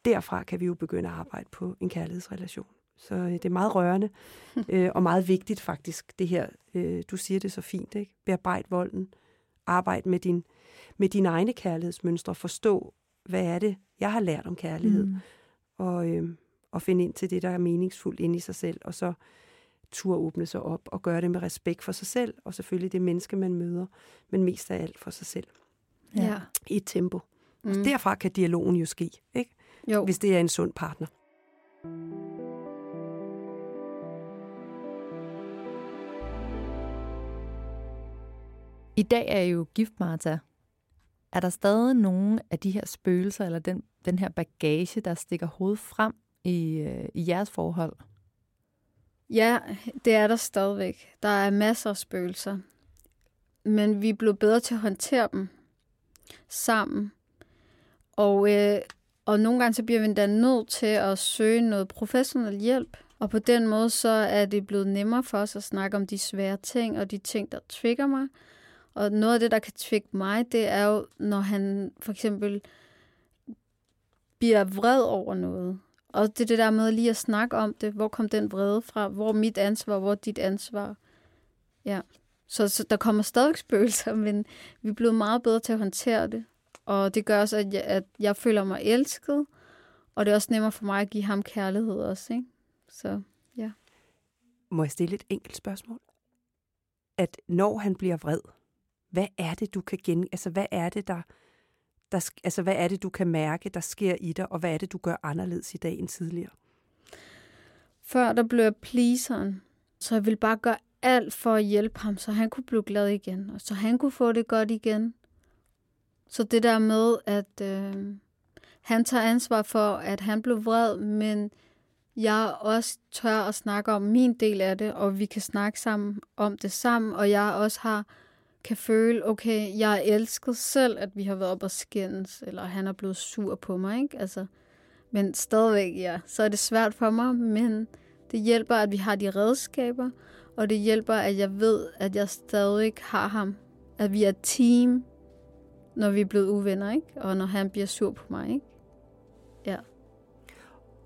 Derfra kan vi jo begynde at arbejde på en kærlighedsrelation. Så øh, det er meget rørende øh, og meget vigtigt faktisk, det her, øh, du siger det så fint, ikke? Bearbejd volden, arbejde med, din, med dine egne kærlighedsmønstre, forstå, hvad er det, jeg har lært om kærlighed, mm. og, øh, og finde ind til det, der er meningsfuldt inde i sig selv, og så tur åbne sig op og gøre det med respekt for sig selv, og selvfølgelig det menneske, man møder, men mest af alt for sig selv. Ja. I et tempo. Mm. Og derfra kan dialogen jo ske, ikke? Jo. hvis det er en sund partner. I dag er I jo gift, Martha. Er der stadig nogen af de her spøgelser, eller den, den her bagage, der stikker hovedet frem i, øh, i jeres forhold? Ja, det er der stadigvæk. Der er masser af spøgelser. Men vi er blevet bedre til at håndtere dem sammen. Og, øh, og nogle gange så bliver vi endda nødt til at søge noget professionel hjælp. Og på den måde så er det blevet nemmere for os at snakke om de svære ting og de ting, der trigger mig. Og noget af det, der kan trigge mig, det er jo, når han for eksempel bliver vred over noget. Og det er det der med lige at snakke om det. Hvor kom den vrede fra? Hvor er mit ansvar? Hvor er dit ansvar? Ja. Så, så der kommer stadig spøgelser, men vi er blevet meget bedre til at håndtere det. Og det gør også, at jeg, at jeg føler mig elsket. Og det er også nemmere for mig at give ham kærlighed også. Ikke? Så ja. Må jeg stille et enkelt spørgsmål? At når han bliver vred, hvad er det, du kan gen... Altså, hvad er det, der, der... Altså, hvad er det, du kan mærke, der sker i dig, og hvad er det, du gør anderledes i dag end tidligere? Før der blev jeg pleaseren, så jeg ville bare gøre alt for at hjælpe ham, så han kunne blive glad igen, og så han kunne få det godt igen. Så det der med, at øh, han tager ansvar for, at han blev vred, men jeg også tør at snakke om min del af det, og vi kan snakke sammen om det sammen, og jeg også har kan føle, okay, jeg elsket selv, at vi har været op og skændes, eller han er blevet sur på mig, ikke? Altså, men stadigvæk, ja, så er det svært for mig, men det hjælper, at vi har de redskaber, og det hjælper, at jeg ved, at jeg stadig har ham. At vi er team, når vi er blevet uvenner, ikke? Og når han bliver sur på mig, ikke? Ja.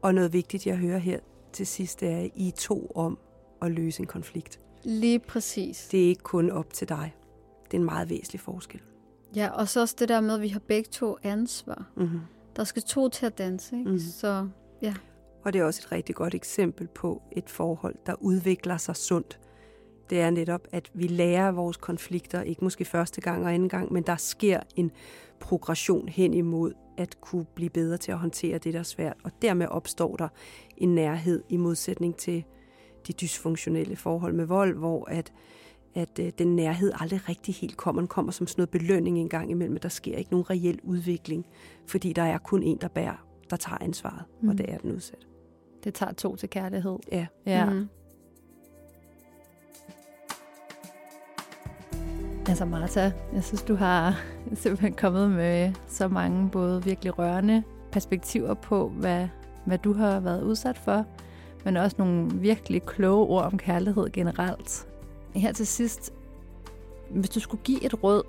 Og noget vigtigt, jeg hører her til sidst, er, at I er to om at løse en konflikt. Lige præcis. Det er ikke kun op til dig. Det er en meget væsentlig forskel. Ja, og så også det der med, at vi har begge to ansvar. Mm-hmm. Der skal to til at danse, ikke? Mm-hmm. Så ja. Og det er også et rigtig godt eksempel på et forhold, der udvikler sig sundt. Det er netop, at vi lærer vores konflikter, ikke måske første gang og anden gang, men der sker en progression hen imod at kunne blive bedre til at håndtere det, der er svært. Og dermed opstår der en nærhed i modsætning til de dysfunktionelle forhold med vold, hvor at, at øh, den nærhed aldrig rigtig helt kommer. Den kommer som sådan noget belønning en gang imellem, men der sker ikke nogen reel udvikling, fordi der er kun en, der bærer, der tager ansvaret, mm. og det er den udsat. Det tager to til kærlighed. Ja. ja. Mm. Altså Martha, jeg synes, du har simpelthen kommet med så mange både virkelig rørende perspektiver på, hvad, hvad du har været udsat for, men også nogle virkelig kloge ord om kærlighed generelt. Her til sidst, hvis du skulle give et råd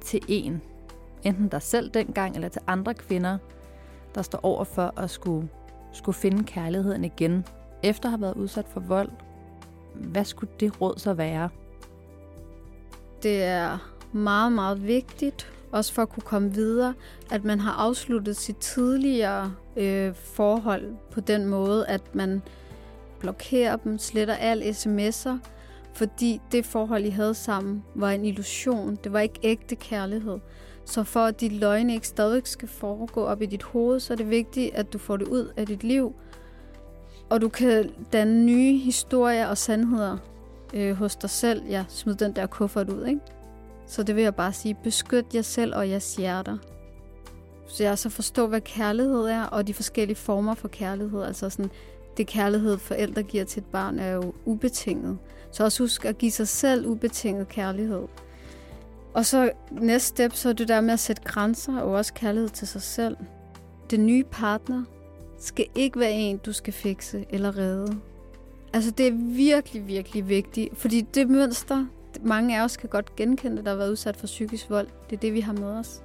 til en, enten dig selv dengang eller til andre kvinder, der står over for at skulle, skulle finde kærligheden igen, efter at have været udsat for vold, hvad skulle det råd så være? Det er meget, meget vigtigt, også for at kunne komme videre, at man har afsluttet sit tidligere øh, forhold på den måde, at man blokerer dem, sletter al sms'er, fordi det forhold, I havde sammen, var en illusion. Det var ikke ægte kærlighed. Så for at dit løgne ikke stadig skal foregå op i dit hoved, så er det vigtigt, at du får det ud af dit liv, og du kan danne nye historier og sandheder øh, hos dig selv. Ja, smid den der kuffert ud, ikke? Så det vil jeg bare sige, beskyt jer selv og jeres hjerter. Så jeg så forstå, hvad kærlighed er, og de forskellige former for kærlighed. Altså sådan, det kærlighed, forældre giver til et barn, er jo ubetinget. Så også husk at give sig selv ubetinget kærlighed. Og så næste step, så er det der med at sætte grænser, og også kærlighed til sig selv. Den nye partner skal ikke være en, du skal fikse eller redde. Altså det er virkelig, virkelig vigtigt, fordi det mønster, mange af os kan godt genkende, der har været udsat for psykisk vold. Det er det, vi har med os.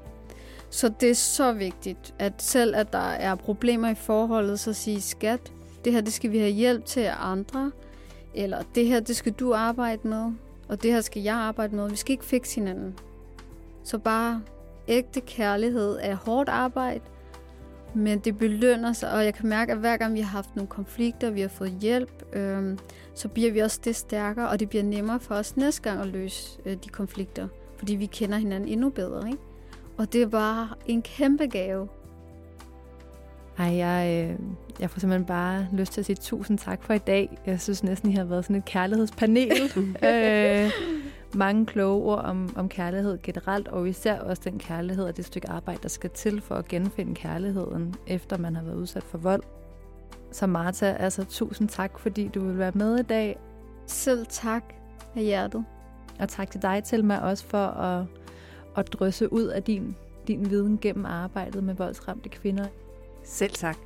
Så det er så vigtigt, at selv at der er problemer i forholdet, så sige skat, det her det skal vi have hjælp til af andre, eller det her det skal du arbejde med, og det her skal jeg arbejde med. Vi skal ikke fikse hinanden. Så bare ægte kærlighed er hårdt arbejde, men det belønner sig, og jeg kan mærke, at hver gang vi har haft nogle konflikter, vi har fået hjælp, øh, så bliver vi også det stærkere, og det bliver nemmere for os næste gang at løse øh, de konflikter, fordi vi kender hinanden endnu bedre. Ikke? Og det er bare en kæmpe gave. Ej, jeg, øh, jeg får simpelthen bare lyst til at sige tusind tak for i dag. Jeg synes næsten, I har været sådan et kærlighedspanel. øh, mange kloge ord om, om kærlighed generelt, og især også den kærlighed og det stykke arbejde, der skal til for at genfinde kærligheden, efter man har været udsat for vold. Så Martha, altså tusind tak, fordi du vil være med i dag. Selv tak af hjertet. Og tak til dig, til mig også for at, at drysse ud af din, din viden gennem arbejdet med voldsramte kvinder. Selv tak.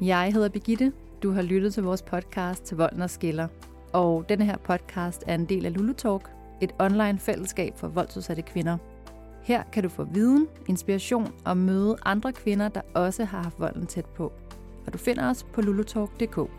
Jeg hedder Begitte. Du har lyttet til vores podcast til Volden og Skiller. Og denne her podcast er en del af Lulu Talk, et online fællesskab for voldsudsatte kvinder. Her kan du få viden, inspiration og møde andre kvinder, der også har haft volden tæt på. Og du finder os på lulutalk.dk.